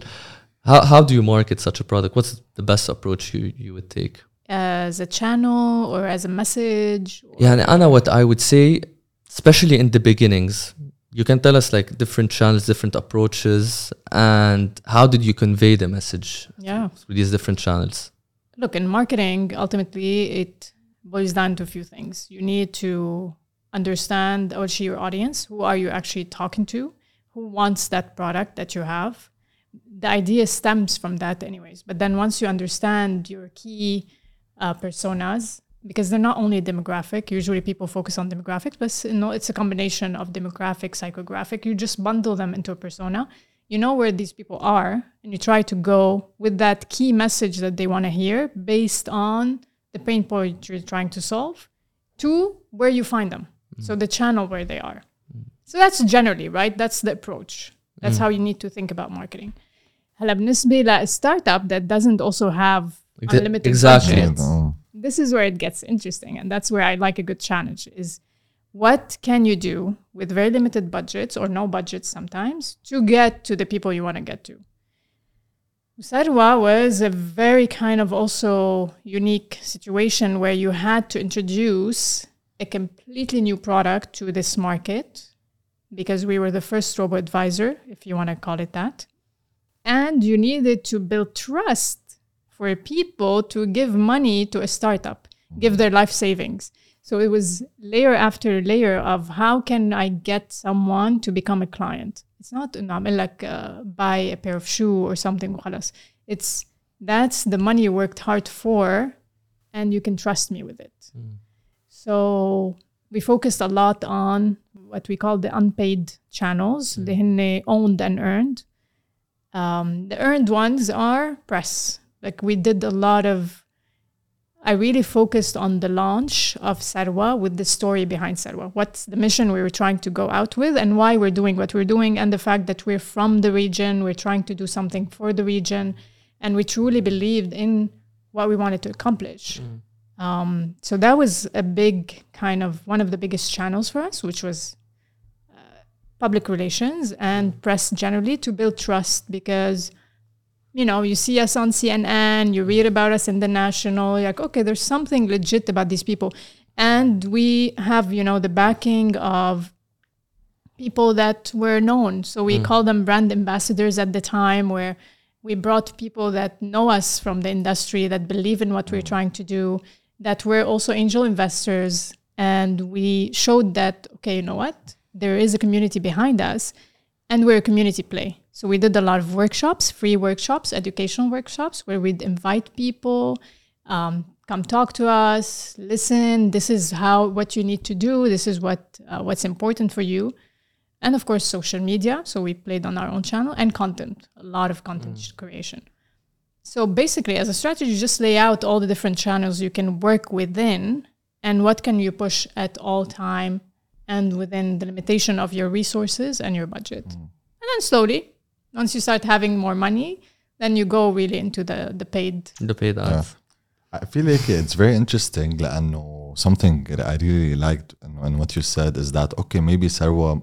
how, how do you market such a product what's the best approach you, you would take As a channel or as a message. or- يعني أنا what I would say especially in the beginnings you can tell us like different channels different approaches and how did you convey the message Yeah. through these different channels Look, in marketing, ultimately, it boils down to a few things. You need to understand actually your audience. Who are you actually talking to? Who wants that product that you have? The idea stems from that, anyways. But then once you understand your key uh, personas, because they're not only demographic, usually people focus on demographics, but you know, it's a combination of demographic, psychographic. You just bundle them into a persona you know where these people are and you try to go with that key message that they want to hear based on the pain point you're trying to solve to where you find them so the channel where they are so that's generally right that's the approach that's how you need to think about marketing هلا بالنسبة ل startup that doesn't also have Exa- unlimited exactly. budgets آه. this is where it gets interesting and that's where i like a good challenge is what can you do with very limited budgets or no budgets sometimes to get to the people you want to get to Sarwa was a very kind of also unique situation where you had to introduce a completely new product to this market because we were the first robo advisor, if you want to call it that. And you needed to build trust for people to give money to a startup, give their life savings. So it was layer after layer of how can I get someone to become a client. It's not like uh, buy a pair of shoe or something. It's that's the money you worked hard for, and you can trust me with it. Mm. So we focused a lot on what we call the unpaid channels, mm. the owned and earned. Um, the earned ones are press, like we did a lot of I really focused on the launch of Sarwa with the story behind Sarwa. What's the mission we were trying to go out with and why we're doing what we're doing and the fact that we're from the region, we're trying to do something for the region, and we truly believed in what we wanted to accomplish. Um, so that was a big kind of one of the biggest channels for us, which was uh, public relations and press generally to build trust because you know, you see us on CNN, you read about us in the national, you're like, okay, there's something legit about these people. And we have, you know, the backing of people that were known. So we mm. call them brand ambassadors at the time, where we brought people that know us from the industry, that believe in what we're mm. trying to do, that were also angel investors. And we showed that, okay, you know what? There is a community behind us and we're a community play. So we did a lot of workshops, free workshops, educational workshops, where we'd invite people, um, come talk to us, listen. This is how what you need to do. This is what uh, what's important for you, and of course social media. So we played on our own channel and content, a lot of content creation. So basically, as a strategy, just lay out all the different channels you can work within and what can you push at all time and within the limitation of your resources and your budget. And then slowly, once you start having more money, then you go really into the, the paid. The paid Yeah. ads. I feel like it's very interesting لأنه something that I really liked and, and what you said is that okay maybe Sarwa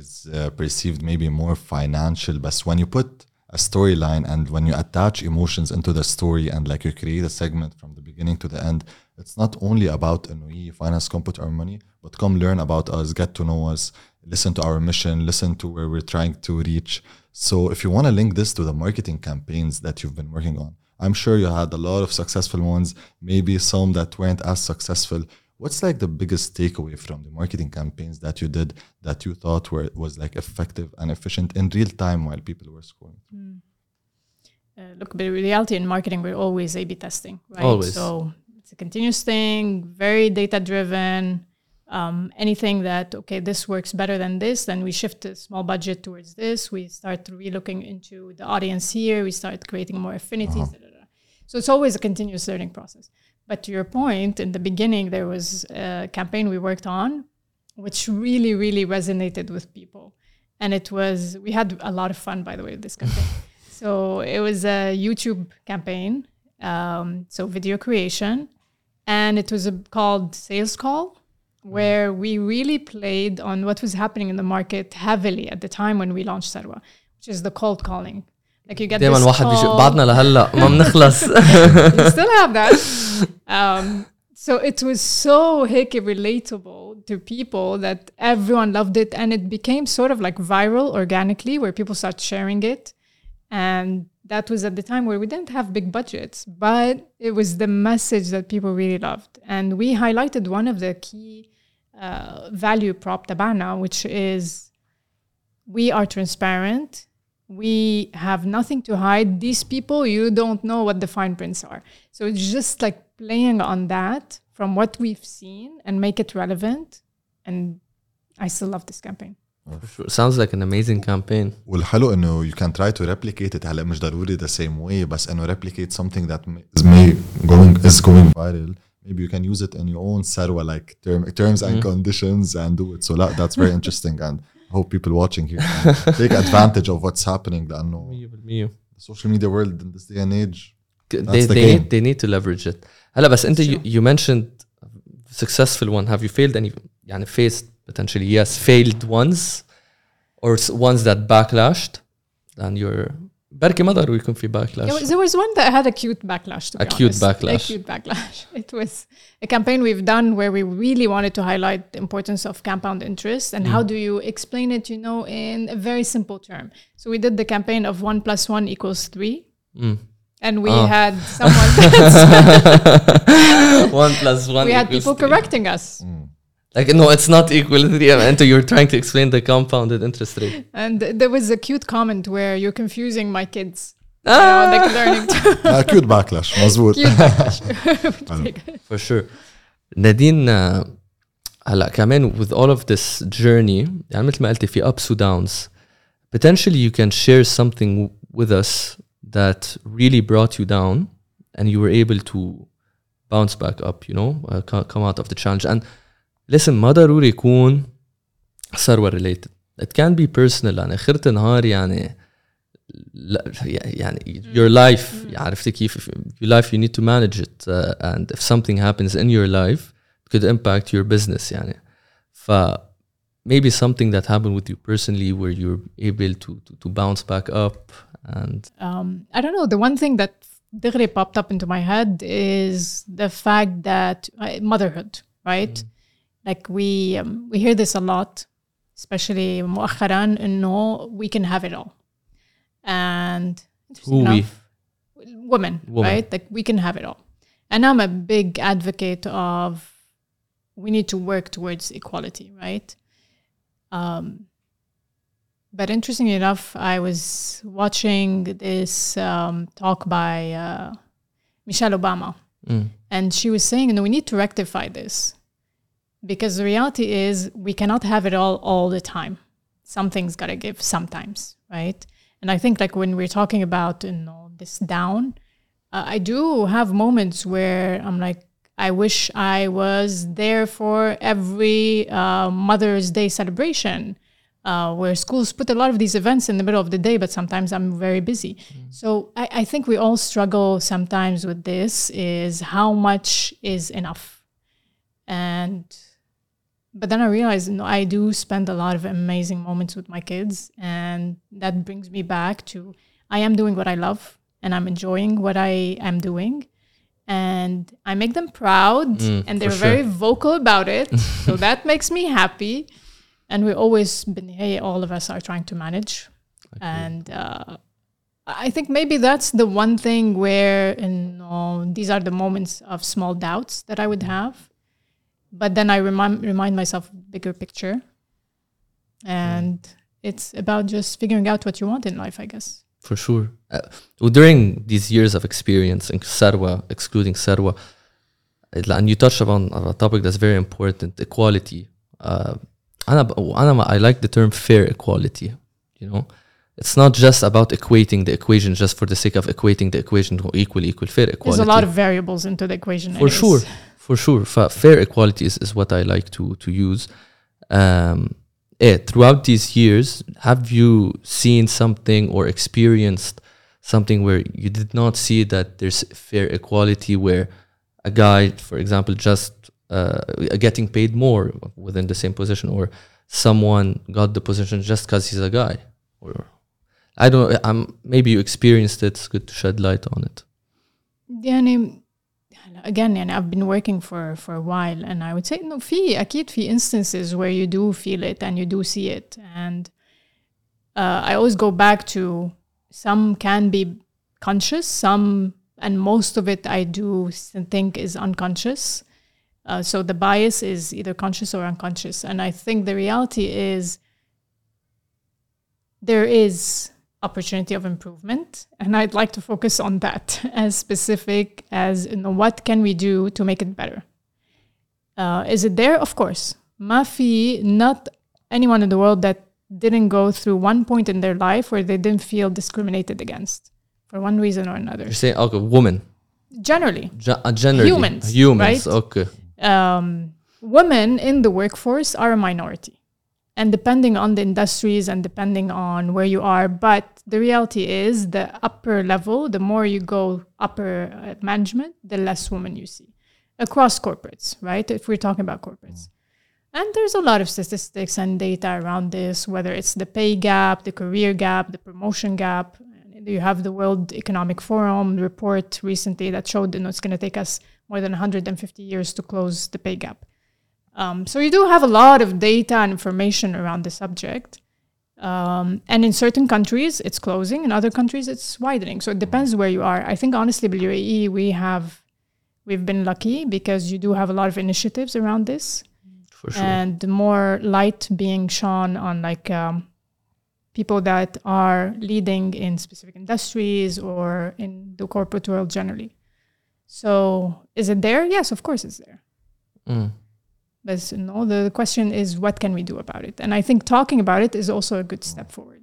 is uh, perceived maybe more financial but when you put a storyline and when you attach emotions into the story and like you create a segment from the beginning to the end it's not only about انه "Hey, finance come put our money but come learn about us get to know us listen to our mission listen to where we're trying to reach so if you want to link this to the marketing campaigns that you've been working on I'm sure you had a lot of successful ones, maybe some that weren't as successful. What's like the biggest takeaway from the marketing campaigns that you did that you thought were was like effective and efficient in real time while people were scrolling? Uh, look, but in reality in marketing, we're always A/B testing, right? Always. So it's a continuous thing, very data driven. Um, anything that okay, this works better than this, then we shift a small budget towards this. We start relooking into the audience here. We start creating more affinities. da, da, da. So it's always a continuous learning process. But to your point, in the beginning, there was a campaign we worked on, which really, really resonated with people, and it was we had a lot of fun, by the way, with this campaign. <laughs> So it was a YouTube campaign, um, so video creation, and it was a, called Sales Call, where we really played on what was happening in the market heavily at the time when we launched Sarwa, which is the cold calling. Like you get دائما this واحد بيجي call- بعدنا لهلا ما بنخلص <laughs> you still have that. Um, so it was so hickey relatable to people that everyone loved it, and it became sort of like viral organically, where people start sharing it. And that was at the time where we didn't have big budgets, but it was the message that people really loved. And we highlighted one of the key uh, value prop tabana, which is we are transparent. We have nothing to hide. These people, you don't know what the fine prints are. So it's just like playing on that from what we've seen and make it relevant. And I still love this campaign. sounds like an amazing campaign والحلو انه you can try to replicate it هلا مش ضروري the same way بس انه replicate something that may- is may going is going viral maybe you can use it in your own sarwa like term, terms and conditions and do it so that, that's very <laughs> interesting and I hope people watching here <laughs> can take advantage of what's happening لانه 100% the social media world in this day and age they, That's the they, game. need, they need to leverage it هلا بس انت you, you mentioned successful one have you failed any يعني faced potentially yes failed ones or s- ones that backlashed and you're بركي ما ضروري يكون في There backlash was, there was one that had a cute backlash. To be A cute honest. backlash. A cute backlash. <laughs> It was a campaign we've done where we really wanted to highlight the importance of compound interest and how do you explain it, you know, in a very simple term. So we did the campaign of one plus one equals three. Mm. And we Oh. had <laughs> someone that's, <laughs> one plus one we had equals people three. correcting us. like no it's not equal to three and you're trying to explain the compounded interest rate And there was a cute comment where you're confusing my kids. You know, they're learning to <laughs> uh, cute backlash مزبوط cute backlash. <laughs> <laughs> for sure نادين آه، هلا كمان with all of this journey يعني مثل ما قلتي في ups و downs potentially you can share something with us that really brought you down and you were able to bounce back up you know uh, co- come out of the challenge and listen ما ضروري يكون ثروة related it can be personal يعني آخرة النهار يعني لا يعني your life عرفتي كيف your life you need to manage it uh, and if something happens in your life it could impact your business يعني ف maybe something that happened with you personally where you're able to to, to bounce back up and um, I don't know. The one thing that دغري popped up into my head is the fact that uh, motherhood, right? Like we um, we hear this a lot, especially مؤخرا إنه we can have it all, and who we women, Women. right? Like we can have it all. And I'm a big advocate of we need to work towards equality, right? Um, but interestingly enough, I was watching this um, talk by uh, Michelle Obama, Mm. and she was saying, "No, we need to rectify this because the reality is we cannot have it all all the time. Something's got to give sometimes, right?" And I think like when we're talking about you know this down, uh, I do have moments where I'm like, I wish I was there for every uh, Mother's Day celebration, uh, where schools put a lot of these events in the middle of the day, but sometimes I'm very busy. So I, I think we all struggle sometimes with this is how much is enough. And but then I realized no, I do spend a lot of amazing moments with my kids, and that brings me back to I am doing what I love and I'm enjoying what I am doing. And I make them proud, Mm, and they're sure. very vocal about it. so <laughs> that makes me happy. And we always been hey, all of us are trying to manage. And uh, I think maybe that's the one thing where you know, these are the moments of small doubts that I would have but then I remind remind myself bigger picture, and mm. it's about just figuring out what you want in life, I guess. For sure. Uh, well, during these years of experience in Sarwa, excluding Sarwa, uh, and you touched upon a topic that's very important: equality. Uh, oh, I like the term fair equality. You know, it's not just about equating the equation just for the sake of equating the equation to equal equal fair equality. There's a lot of variables into the equation. For anyways. sure, for sure Fa- fair equality is, is what i like to to use um eh, throughout these years have you seen something or experienced something where you did not see that there's fair equality where a guy for example just uh, getting paid more within the same position or someone got the position just because he's a guy or i don't know um, maybe you experienced it it's good to shed light on it يعني again يعني I've been working for for a while and I would say no في أكيد في instances where you do feel it and you do see it and uh, I always go back to some can be conscious some and most of it I do s- think is unconscious uh, so the bias is either conscious or unconscious and I think the reality is there is opportunity of improvement and i'd like to focus on that <laughs> as specific as you know what can we do to make it better uh, is it there of course mafi not anyone in the world that didn't go through one point in their life where they didn't feel discriminated against for one reason or another. You're saying okay, women. Generally. G- uh, generally. Humans. Humans. Right? Okay. Um, women in the workforce are a minority, and depending on the industries and depending on where you are, but the reality is the upper level, the more you go upper uh, management, the less women you see across corporates, right? If we're talking about corporates. And there's a lot of statistics and data around this, whether it's the pay gap, the career gap, the promotion gap. You have the World Economic Forum report recently that showed that it's going to take us more than 150 years to close the pay gap. Um, so you do have a lot of data and information around the subject. Um, and in certain countries, it's closing. In other countries, it's widening. So it depends where you are. I think honestly, UAE, we have we've been lucky because you do have a lot of initiatives around this for sure and more light being shone on like um, people that are leading in specific industries or in the corporate world generally. So is it there? Yes, of course it's there. Mm. But you know, the question is what can we do about it? And I think talking about it is also a good step forward.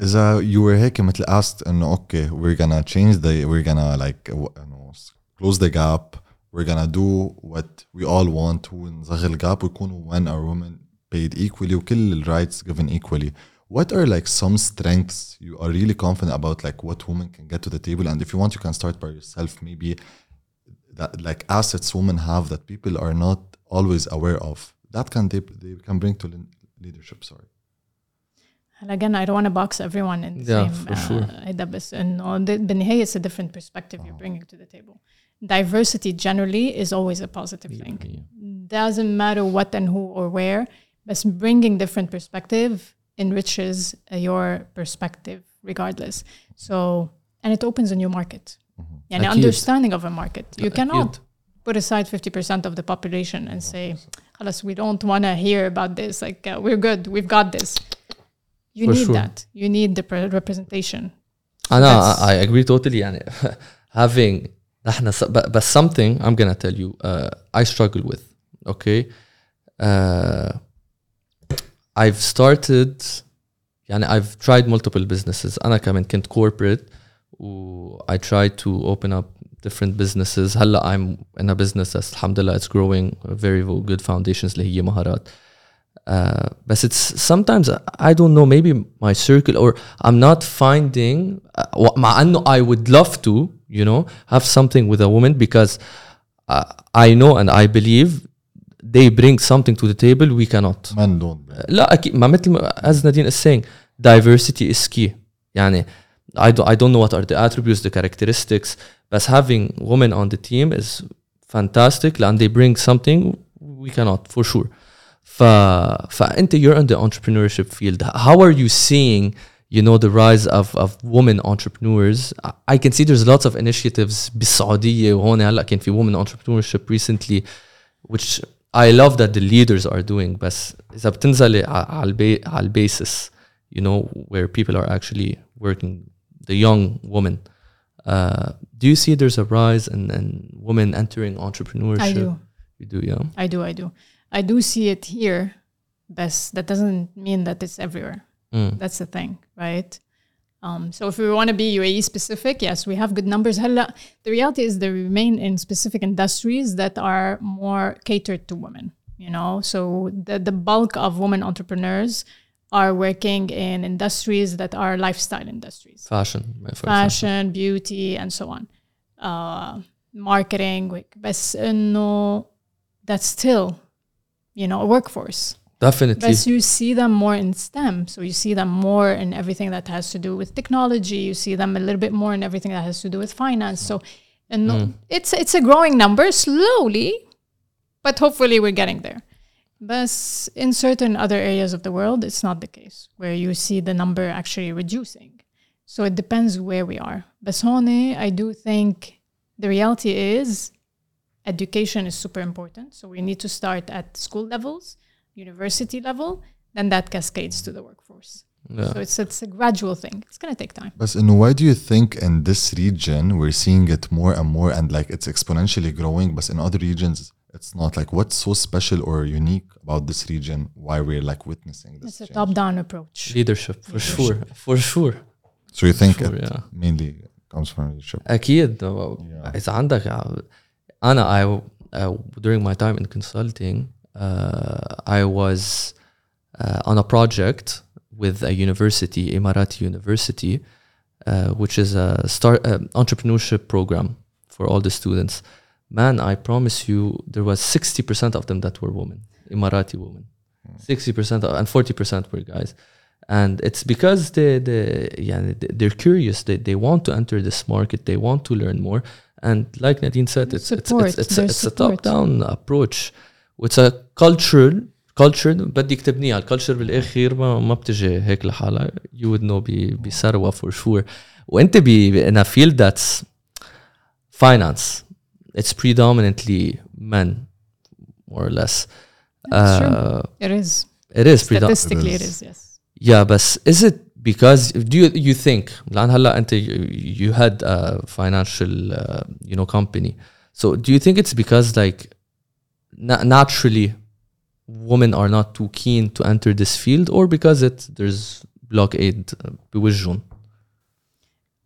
إذا you were هيك مثل asked إنه okay we're gonna change the we're gonna like w- إنه close the gap we're gonna do what we all want هو نصغر الجاب ويكونوا men or women paid equally وكل ال rights given equally what are like some strengths you are really confident about like what women can get to the table and if you want you can start by yourself maybe that like assets women have that people are not always aware of that can they, they can bring to le- leadership sorry And again, I don't want to box everyone in the Yeah, same for sure. uh, هيدا بس انه the- بالنهاية it's a different perspective you're bringing to the table. Diversity generally is always a positive thing. Doesn't matter what and who or where, but bringing different perspective enriches uh, your perspective regardless. So, and it opens a new market. يعني أكيد. understanding of a market. You أكيد. cannot put aside 50% of the population and say, خلاص, we don't want to hear about this. Like, uh, we're good. We've got this. You For need sure. that. You need the pre- representation. أنا that's- I agree totally يعني <laughs> having احنا س- but, but something I'm gonna tell you uh, I struggle with okay uh, I've started يعني I've tried multiple businesses أنا كمان كنت corporate و I try to open up different businesses هلا I'm in a business that's الحمد لله it's growing very good foundations اللي هي مهارات uh, but it's sometimes I don't know maybe my circle or I'm not finding uh, مع انه I would love to you know have something with a woman because uh, I know and I believe they bring something to the table we cannot Men don't. bro. لا اكيد ما مثل ما- as Nadine is saying diversity is key يعني I don't, I don't know what are the attributes the characteristics but having women on the team is fantastic and they bring something we cannot for sure ف فانت you're in the entrepreneurship field how are you seeing you know the rise of of women entrepreneurs I- I can see there's lots of initiatives بالسعودية وهون هلا كان في women entrepreneurship recently which I love that the leaders are doing بس إذا بتنزل على البي على البيسس you know where people are actually working the young women uh, do you see there's a rise in, in women entering entrepreneurship I do. you do yeah I do, I do. I do see it here, but that doesn't mean that it's everywhere. Mm. That's the thing, right? Um, so if we want to be UAE specific, yes, we have good numbers. Hella, the reality is they remain in specific industries that are more catered to women. You know, so the the bulk of women entrepreneurs are working in industries that are lifestyle industries fashion for example. fashion beauty and so on uh, marketing بس انه that's still you know a workforce definitely but you see them more in STEM so you see them more in everything that has to do with technology you see them a little bit more in everything that has to do with finance so and it's it's a growing number slowly but hopefully we're getting there but in certain other areas of the world it's not the case where you see the number actually reducing. So it depends where we are. But honey, I do think the reality is education is super important. So we need to start at school levels university level then that cascades to the workforce. Yeah. so it's it's a gradual thing. It's going to take time. But in why do you think in this region we're seeing it more and more and like it's exponentially growing, but in other regions it's not? Like what's so special or unique about this region? Why we're like witnessing this? it's a change? top-down approach leadership for sure for sure So you think Sure, it yeah. mainly comes from leadership? اكيد Yeah. اذا عندك انا I uh, during my time in consulting uh, I was uh, on a project with a university Emirati University uh, which is a start uh, entrepreneurship program for all the students man I promise you there was 60% of them that were women Emirati women 60% and 40% were guys and it's because they, they yeah, they're curious they, they want to enter this market they want to learn more and like Nadine said it's it's Support, it's, it's, a, there's it's a support. top down approach it's a cultural culture بدك تبنيها الكالتشر بالاخير ما ما بتجي هيك لحالها you would know ب- بثروه for sure وانت ب in a field that's finance it's predominantly men more or less That's true. Uh, it is it is predominantly statistically it It is yes yeah بس is it because do you you think لان هلا انت you, you had a financial uh, you know company so do you think it's because like na- naturally women are not too keen to enter this field or because it there's blockade uh, بوجهن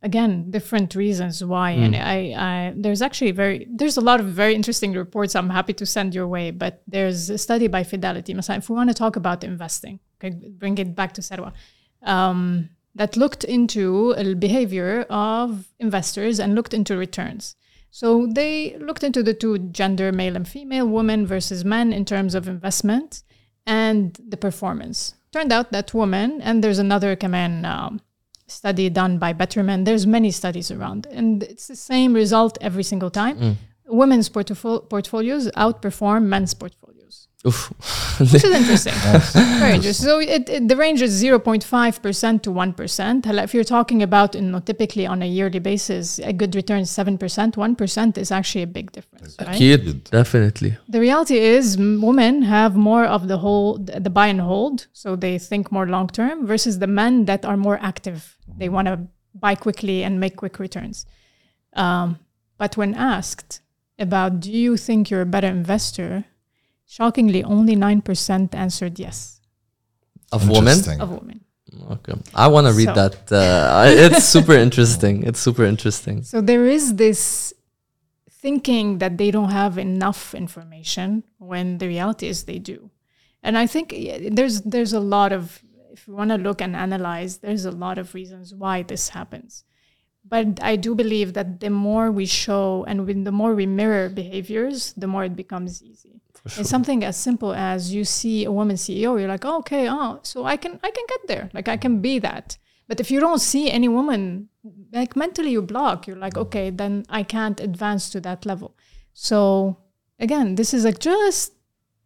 again different reasons why. Mm. and hmm. I, I, there's actually very there's a lot of very interesting reports i'm happy to send your way but there's a study by fidelity. If we want to talk about investing okay, bring it back to Sarwa um, that looked into the behavior of investors and looked into returns. So they looked into the two gender male and female women versus men in terms of investment and the performance. Turned out that women and there's another command um, study done by Betterment. There's many studies around, and it's the same result every single time. Mm. Women's portfol- portfolios outperform men's portfolios, Oof. Which is interesting. <laughs> Yes. Very interesting. So it, it, the range is 0.5% to 1%. If you're talking about, you know, typically on a yearly basis, a good return is 7%, 1% is actually a big difference. Right? Kid, definitely. The reality is women have more of the whole, the buy and hold. So they think more long term versus the men that are more active. They want to buy quickly and make quick returns. Um, but when asked about, do you think you're a better investor Shockingly, only 9% answered yes of women of women. Okay. I want to read So- that. Uh, it's super interesting. It's super interesting. So there is this thinking that they don't have enough information when the reality is they do. And I think there's there's a lot of if you want to look and analyze, there's a lot of reasons why this happens. But I do believe that the more we show and when the more we mirror behaviors, the more it becomes easy. It's something as simple as you see a woman CEO, you're like, oh, okay, oh, so I can I can get there, like I can be that. But if you don't see any woman, like mentally you block. You're like, okay, then I can't advance to that level. So again, this is like just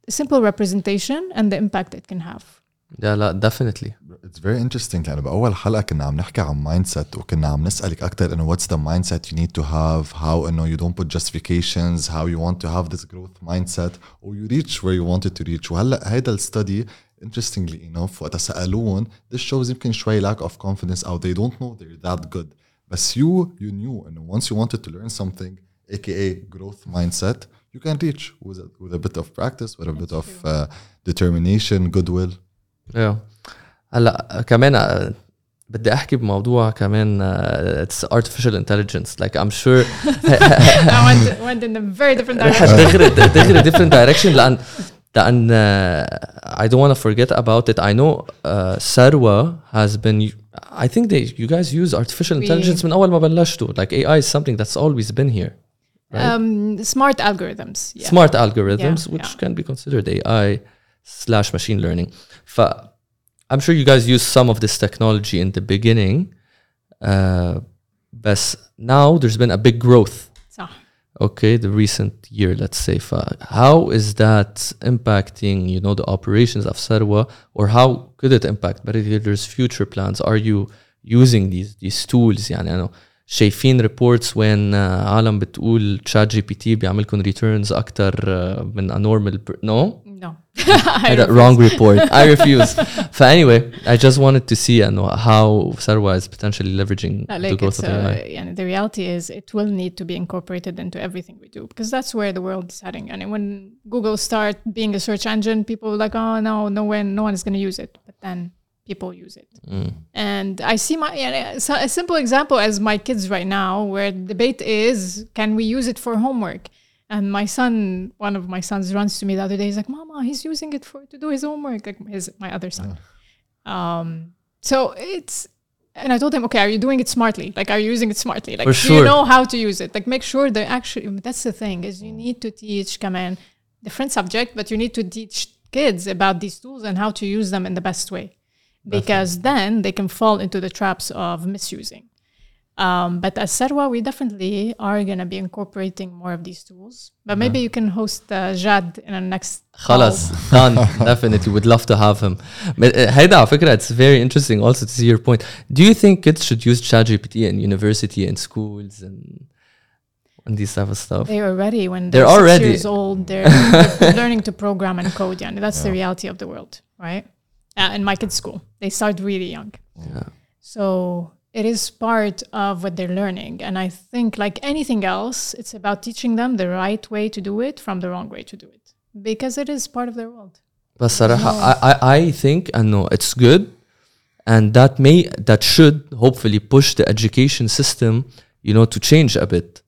a simple representation and the impact it can have. Yeah, la, definitely. It's very interesting لأنه بأول حلقة كنا عم نحكي عن مايند سيت وكنا عم نسألك أكثر إنه what's the mindset you need to have how إنه you don't put justifications how you want to have this growth mindset or you reach where you wanted to reach وهلا هيدا الستدي interestingly enough وقت سألون this shows يمكن شوي lack of confidence أو they don't know they're that good بس you you knew إنه once you wanted to learn something aka growth mindset you can reach with a, with a bit of practice with a bit of uh, determination goodwill Yeah. هلا كمان آه، بدي احكي بموضوع كمان آه، it's artificial intelligence like I'm sure I went, went in a very different رح direction. دغري دغري different direction لان لان uh, I don't want to forget about it I know uh, Sarwa has been I think they you guys use artificial We- intelligence من اول ما بلشتوا like AI is something that's always been here right? Um, smart algorithms. Yeah. smart algorithms Yeah, which yeah. can be considered AI slash machine learning ف I'm sure you guys used some of this technology in the beginning uh, but now there's been a big growth صح. okay the recent year let's say ف how is that impacting you know the operations of Sarwa or how could it impact but if there's future plans are you using these these tools يعني أنا شايفين reports when uh, عالم بتقول chat GPT بيعمل لكم returns أكتر uh, من a normal per- no No. I got wrong report I <laughs> refuse ف anyway I just wanted to see uh, how Sarwa is potentially leveraging Uh, the like growth it's, of AI uh, yeah, the reality is it will need to be incorporated into everything we do because that's where the world is heading. And when Google start being a search engine, people are like, oh no, no one, no one is going to use it. But then people use it. Mm. And I see my so a simple example as my kids right now, where the debate is, can we use it for homework? And my son, one of my sons, runs to me the other day. He's like, "Mama, he's using it for to do his homework." Like his my other son. Um, so it's and I told him, okay, are you doing it smartly? Like, are you using it smartly? Like, For do you know how to use it? Like, make sure that actually that's the thing is you need to teach command different subject, but you need to teach kids about these tools and how to use them in the best way, because then they can fall into the traps of misusing. Um, but as Sarwa, we definitely are going to be incorporating more of these tools. But maybe yeah. you can host uh, Jad in the next. Khalas, done. <laughs> Definitely, would love to have him. But uh, Haida, it's very interesting also to see your point. Do you think kids should use ChatGPT in university and schools and? and these type of stuff. They are ready when they're, they're already years old. They're, learning to program and code. and that's yeah. the reality of the world, right? Uh, in my kids' school, they start really young. Yeah. So it is part of what they're learning, and I think like anything else, it's about teaching them the right way to do it from the wrong way to do it because it is part of their world. بس صراحة I, I, I think انه it's good and that may that should hopefully push the education system you know to change a bit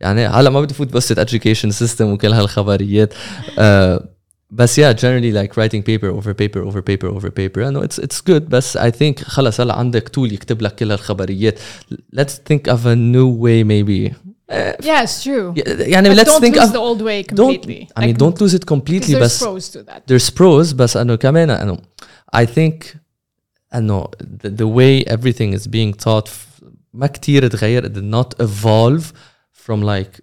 يعني هلا ما بدي فوت بس education system وكل هالخبريات <laughs> uh, بس yeah generally like writing paper over paper over paper over paper I know it's it's good بس I think خلص هلا عندك tool يكتب لك كل هالخبريات let's think of a new way maybe Yeah, it's true. يعني But let's don't think lose of the old way don't completely. I mean Like, don't lose it 'cause completely there's بس pros to that. there's pros بس انه كمان انه I think انه the, the way everything is being taught f- ما كتير تغير it did not evolve from like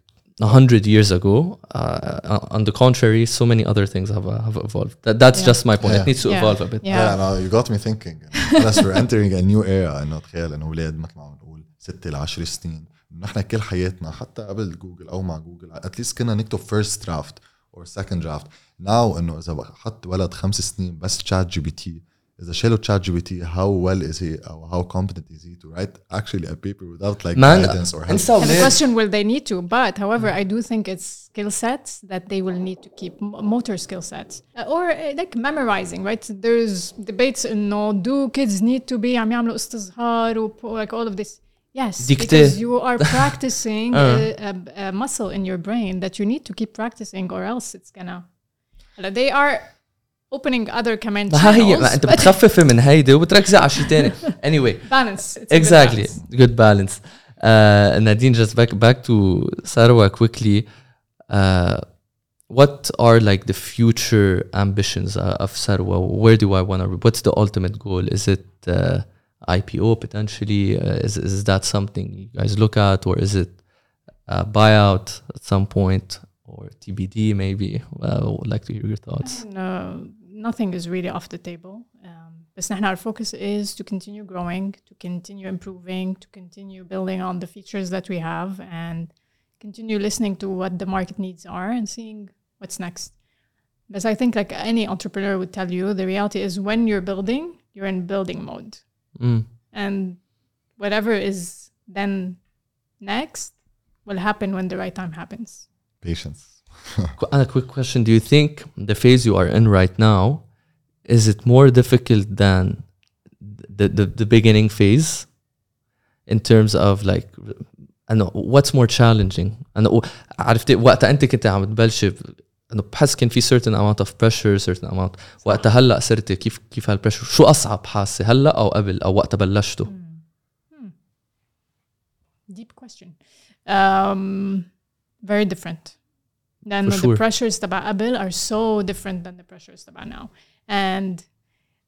a hundred years ago uh, on the contrary so many other things have, uh, have evolved that, that's Yeah. just my point Yeah. it needs to Yeah. evolve a bit Yeah. Yeah, no, you got me thinking. خلاص we're entering a new era انه تخيل انه اولاد مثل ما عم نقول ستة ل 10 سنين نحن كل حياتنا حتى قبل جوجل او مع جوجل اتليست كنا نكتب فيرست درافت اور سكند درافت ناو انه اذا حط ولد خمس سنين بس تشات جي بي تي is a shallow chat GPT, how well is he or how competent is he to write actually a paper without like Man, guidance or help? And, so and the question will they need to, but however, mm. I do think it's skill sets that they will need to keep, motor skill sets uh, or uh, like memorizing, right? There's debates, in no, do kids need to be like all of this? Yes, because you are <laughs> practicing uh. a, a, a muscle in your brain that you need to keep practicing or else it's gonna. They are opening other command ما هي ما channels, انت but بتخففي من هيدي وبتركزي على شيء ثاني anyway balance. It's a good exactly balance. good balance uh, Nadine just back back to Sarwa quickly uh, what are like the future ambitions uh, of Sarwa where do I want to what's the ultimate goal is it uh, IPO potentially uh, is, is that something you guys look at or is it a buyout at some point or TBD maybe uh, would like to hear your thoughts No, nothing is really off the table. Um, بس نحن our focus is to continue growing, to continue improving, to continue building on the features that we have and continue listening to what the market needs are and seeing what's next. But I think like any entrepreneur would tell you, the reality is when you're building, you're in building mode. mm. And whatever is then next will happen when the right time happens. patience Qu- And a quick question: Do you think the phase you are in right now is it more difficult than the the, the beginning phase in terms of like I know what's more challenging أنا عرفت وقتها أنت كنت عم تبلشي انه بحس كان في certain amount of pressure certain amount وقتها هلا صرتي كيف كيف هالبريشر شو اصعب حاسه هلا او قبل او وقتها بلشتوا Deep question. Um, very different. Then For the sure. pressures تبع قبل are so different than the pressures تبع now. And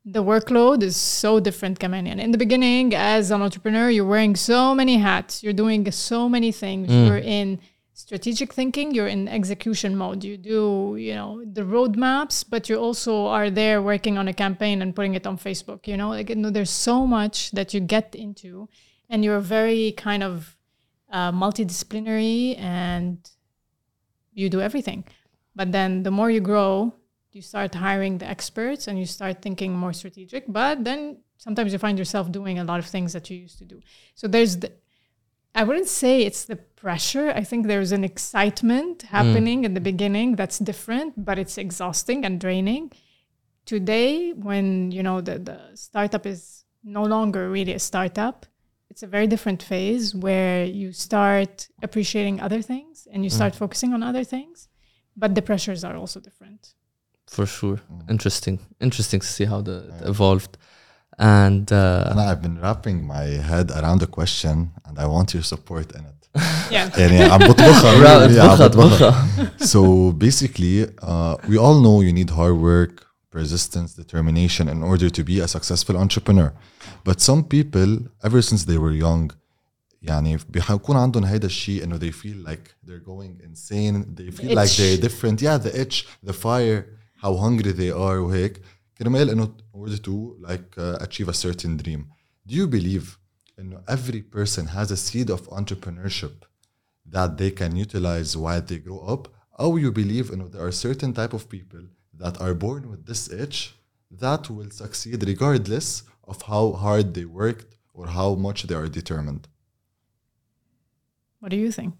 the workload is so different كمان. And in the beginning, as an entrepreneur, you're wearing so many hats. You're doing so many things. You're in strategic thinking. You're in execution mode. You do, you know, the roadmaps, but you also are there working on a campaign and putting it on Facebook. You know, like you know, there's so much that you get into, and you're very kind of uh, multidisciplinary and you do everything. But then the more you grow, you start hiring the experts and you start thinking more strategic. But then sometimes you find yourself doing a lot of things that you used to do. So there's the, I wouldn't say it's the pressure. I think there's an excitement mm. happening in the beginning that's different, but it's exhausting and draining. Today, when you know the, the startup is no longer really a startup, it's a very different phase where you start appreciating other things and you start focusing on other things, but the pressures are also different. for sure interesting interesting to see how the it evolved and uh, and I've been wrapping my head around the question and I want your support in it <laughs> Yeah. يعني عم بطبخها Ra- really، عم اطبخها- بطبخها. so basically uh, we all know you need hard work persistence determination in order to be a successful entrepreneur but some people ever since they were young يعني بيكون عندهم هيدا الشيء انه they feel like they're going insane they feel like itch. they're different yeah the itch the fire how hungry they are وهيك كرمال انه in order to like uh, achieve a certain dream do you believe انه every person has a seed of entrepreneurship that they can utilize while they grow up or you believe you know, there are certain type of people that are born with this itch that will succeed regardless of how hard they worked or how much they are determined What do you think?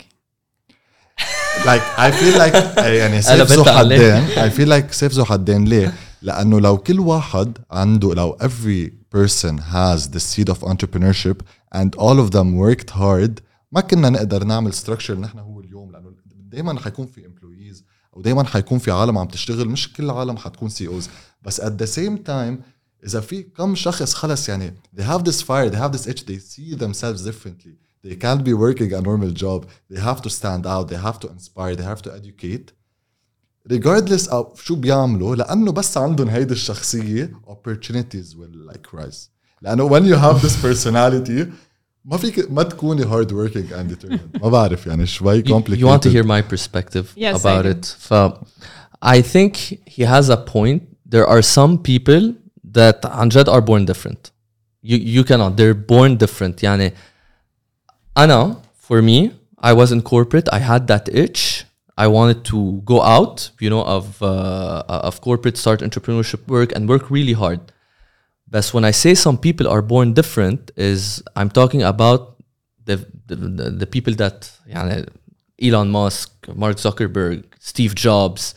like I feel like يعني سيف ذو. حدين I feel like سيف ذو حدين ليه؟ لأنه لو كل واحد عنده لو every person has the seed of entrepreneurship and all of them worked hard ما كنا نقدر نعمل structure نحن هو اليوم لأنه دايما حيكون في employees أو دايما حيكون في عالم عم تشتغل مش كل العالم حتكون سي اوز بس at the same time إذا في كم شخص خلص يعني they have this fire they have this itch they see themselves differently they can't be working a normal job they have to stand out they have to inspire they have to educate regardless of شو بيعملوا لانه بس عندهم هيدي الشخصيه opportunities will like rise لانه when you have this personality ما فيك ما تكوني hard working and determined ما بعرف يعني شوي you, complicated you want to hear my perspective Yes, about I do. it ف I think he has a point there are some people that عن جد are born different you, you cannot they're born different يعني أنا for me I was in corporate I had that itch I wanted to go out you know of uh, of corporate start entrepreneurship work and work really hard But when I say some people are born different, is I'm talking about the the, the, the people that يعني, Elon Musk, Mark Zuckerberg, Steve Jobs.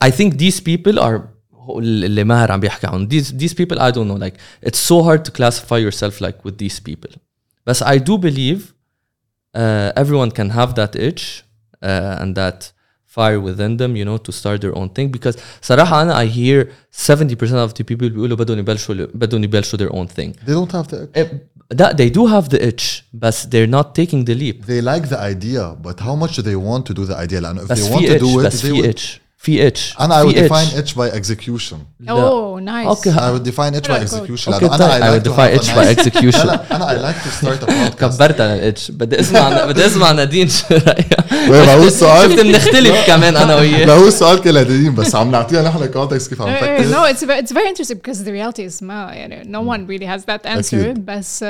I think these people are هو اللي ماهر عم بيحكي عنهم. These these people I don't know like it's so hard to classify yourself like with these people. But I do believe uh, everyone can have that itch uh, and that fire within them, you know, to start their own thing. Because صراحة أنا I hear 70% of the people بيقولوا بدهم يبلشوا بدهم يبلشوا their own thing. They don't have the. Eh, That they do have the itch, but they're not taking the leap. They like the idea, but how much do they want to do the idea? لأنه if بس they want في to itch do it, بس they في will. itch في اتش أنا اي ويل ديفاين اتش باي اكزكيوشن اوه نايس أوكي اي ويل ديفاين اتش باي اكزكيوشن أنا اي ويل ديفاين اتش باي اكزكيوشن أنا اي لايك تو ستارت ا بودكاست كبرت أنا الاتش بدي أسمع بدي أسمع نادين شو رايها هو السؤال؟ شفت بنختلف كمان أنا وياه هو السؤال كله نادين بس عم نعطيها نحن كونتكست كيف عم نفكر نو اتس فيري انترستنج بيكوز ذا رياليتي از ما يعني نو ون ريلي هاز ذات انسر بس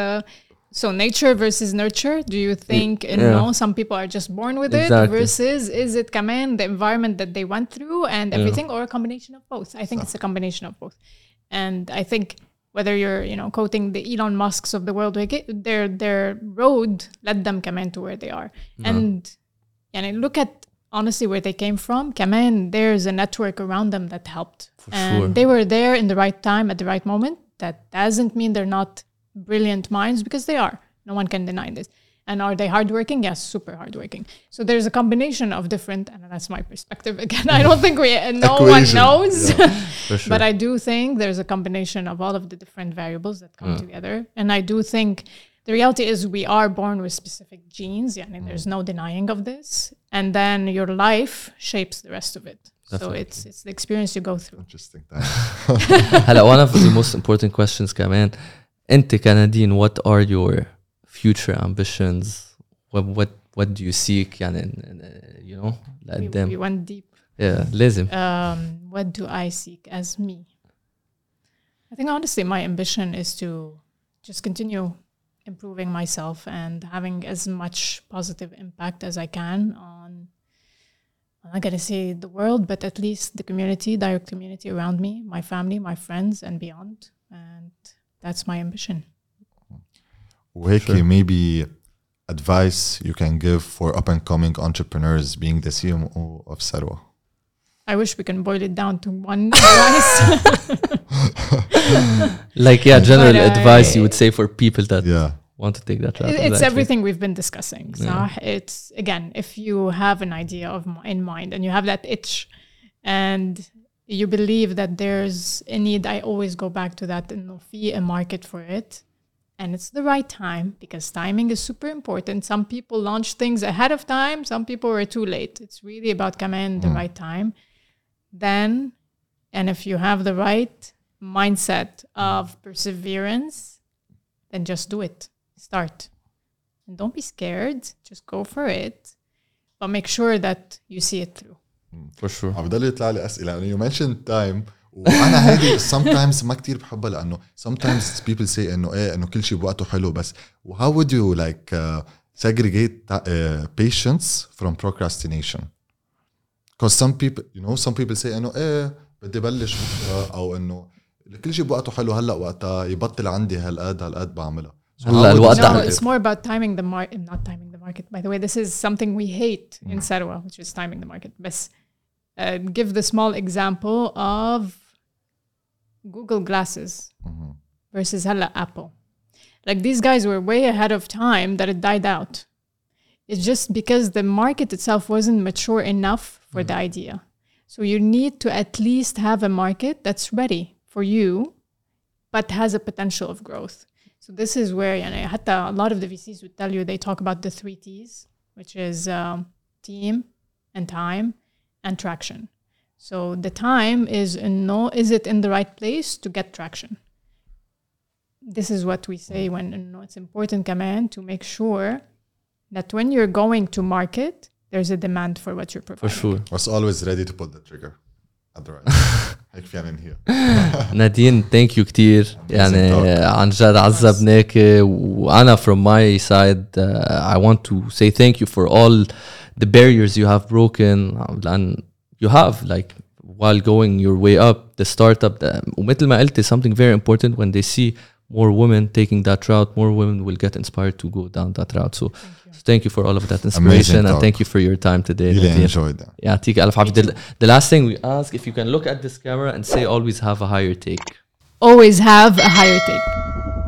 So nature versus nurture. Do you think you yeah. know some people are just born with it versus is it command the environment that they went through and everything or a combination of both? I think it's a combination of both. And I think whether you're you know quoting the Elon Musks of the world, their their road led them command to where they are. And and I look at honestly where they came from. Kaman, there's a network around them that helped. and sure. they were there in the right time at the right moment. That doesn't mean they're not brilliant minds because they are. No one can deny this. And are they hardworking? Yes, super hardworking. So there's a combination of different, and that's my perspective again. I don't think we, <laughs> no one Equation. knows. <laughs> For sure. But I do think there's a combination of all of the different variables that come together. And I do think the reality is we are born with specific genes. Yeah, and there's no denying of this. And then your life shapes the rest of it. So it's it's the experience you go through. Interesting <laughs> time. هلا one of the most important questions كمان انت كنادين what are your future ambitions what what what do you seek يعني in- in, uh, you know We, we لقدام went deep. yeah لازم Um, what do I seek as me? I think honestly, my ambition is to just continue improving myself and having as much positive impact as I can on. I'm not gonna say the world, but at least the community, direct community around me, my family, my friends, and beyond. that's my ambition. Weki, sure. maybe advice you can give for up and coming entrepreneurs being the CMO of Sarwa? I wish we can boil it down to one <laughs> advice. <laughs> like yeah, general but advice I, you would say for people that yeah. want to take that route. It's everything we've been discussing. Yeah. It's again, if you have an idea of in mind and you have that itch, and you believe that there's a need, I always go back to that and see a market for it. And it's the right time because timing is super important. Some people launch things ahead of time, some people are too late. It's really about coming in the hmm. right time. Then, and if you have the right mindset of perseverance, then just do it. Start. And don't be scared. Just go for it. But make sure that you see it through. فور شور عم بضل يطلع لي أسئلة لأنه يو مانشن تايم وأنا هيدي سم تايمز ما كتير بحبها لأنه سم تايمز بيبل سي إنه إيه إنه كل شيء بوقته حلو بس وهاو وود يو لايك سيجريجيت بيشنس فروم بروكراستينيشن كوز سم بيبل يو نو سم بيبل سي إنه إيه بدي بلش أو إنه كل شيء بوقته حلو هلأ وقتها يبطل عندي هالقد هالقد بعملها هلأ الوقت no, it's more about timing the market not timing the market. By the way this is something we hate in mm. Sarawak which is timing the market. بس. uh, give the small example of Google Glasses mm-hmm. versus Apple. Like these guys were way ahead of time that it died out. It's just because the market itself wasn't mature enough for mm-hmm. the idea. So you need to at least have a market that's ready for you, but has a potential of growth. So this is where you know, a lot of the VCs would tell you they talk about the three T's, which is um, team and time and traction. So the time is in no, is it in the right place to get traction? This is what we say when you know, it's important command to make sure that when you're going to market, there's a demand for what you're for providing. sure was always ready to pull the trigger at the right هيك فينا ننهي نادين ثانك يو كثير يعني talk. عن جد عذبناك وانا from my side uh, I want to say thank you for all the barriers you have broken لان you have like while going your way up the startup the, ومثل ما قلتي something very important when they see more women taking that route more women will get inspired to go down that route so so thank you for all of that inspiration and talk. thank you for your time today Really Nadine. enjoyed that. يعطيك ألف عافية the, the last thing we ask if you can look at this camera and say always have a higher take Always have a higher take.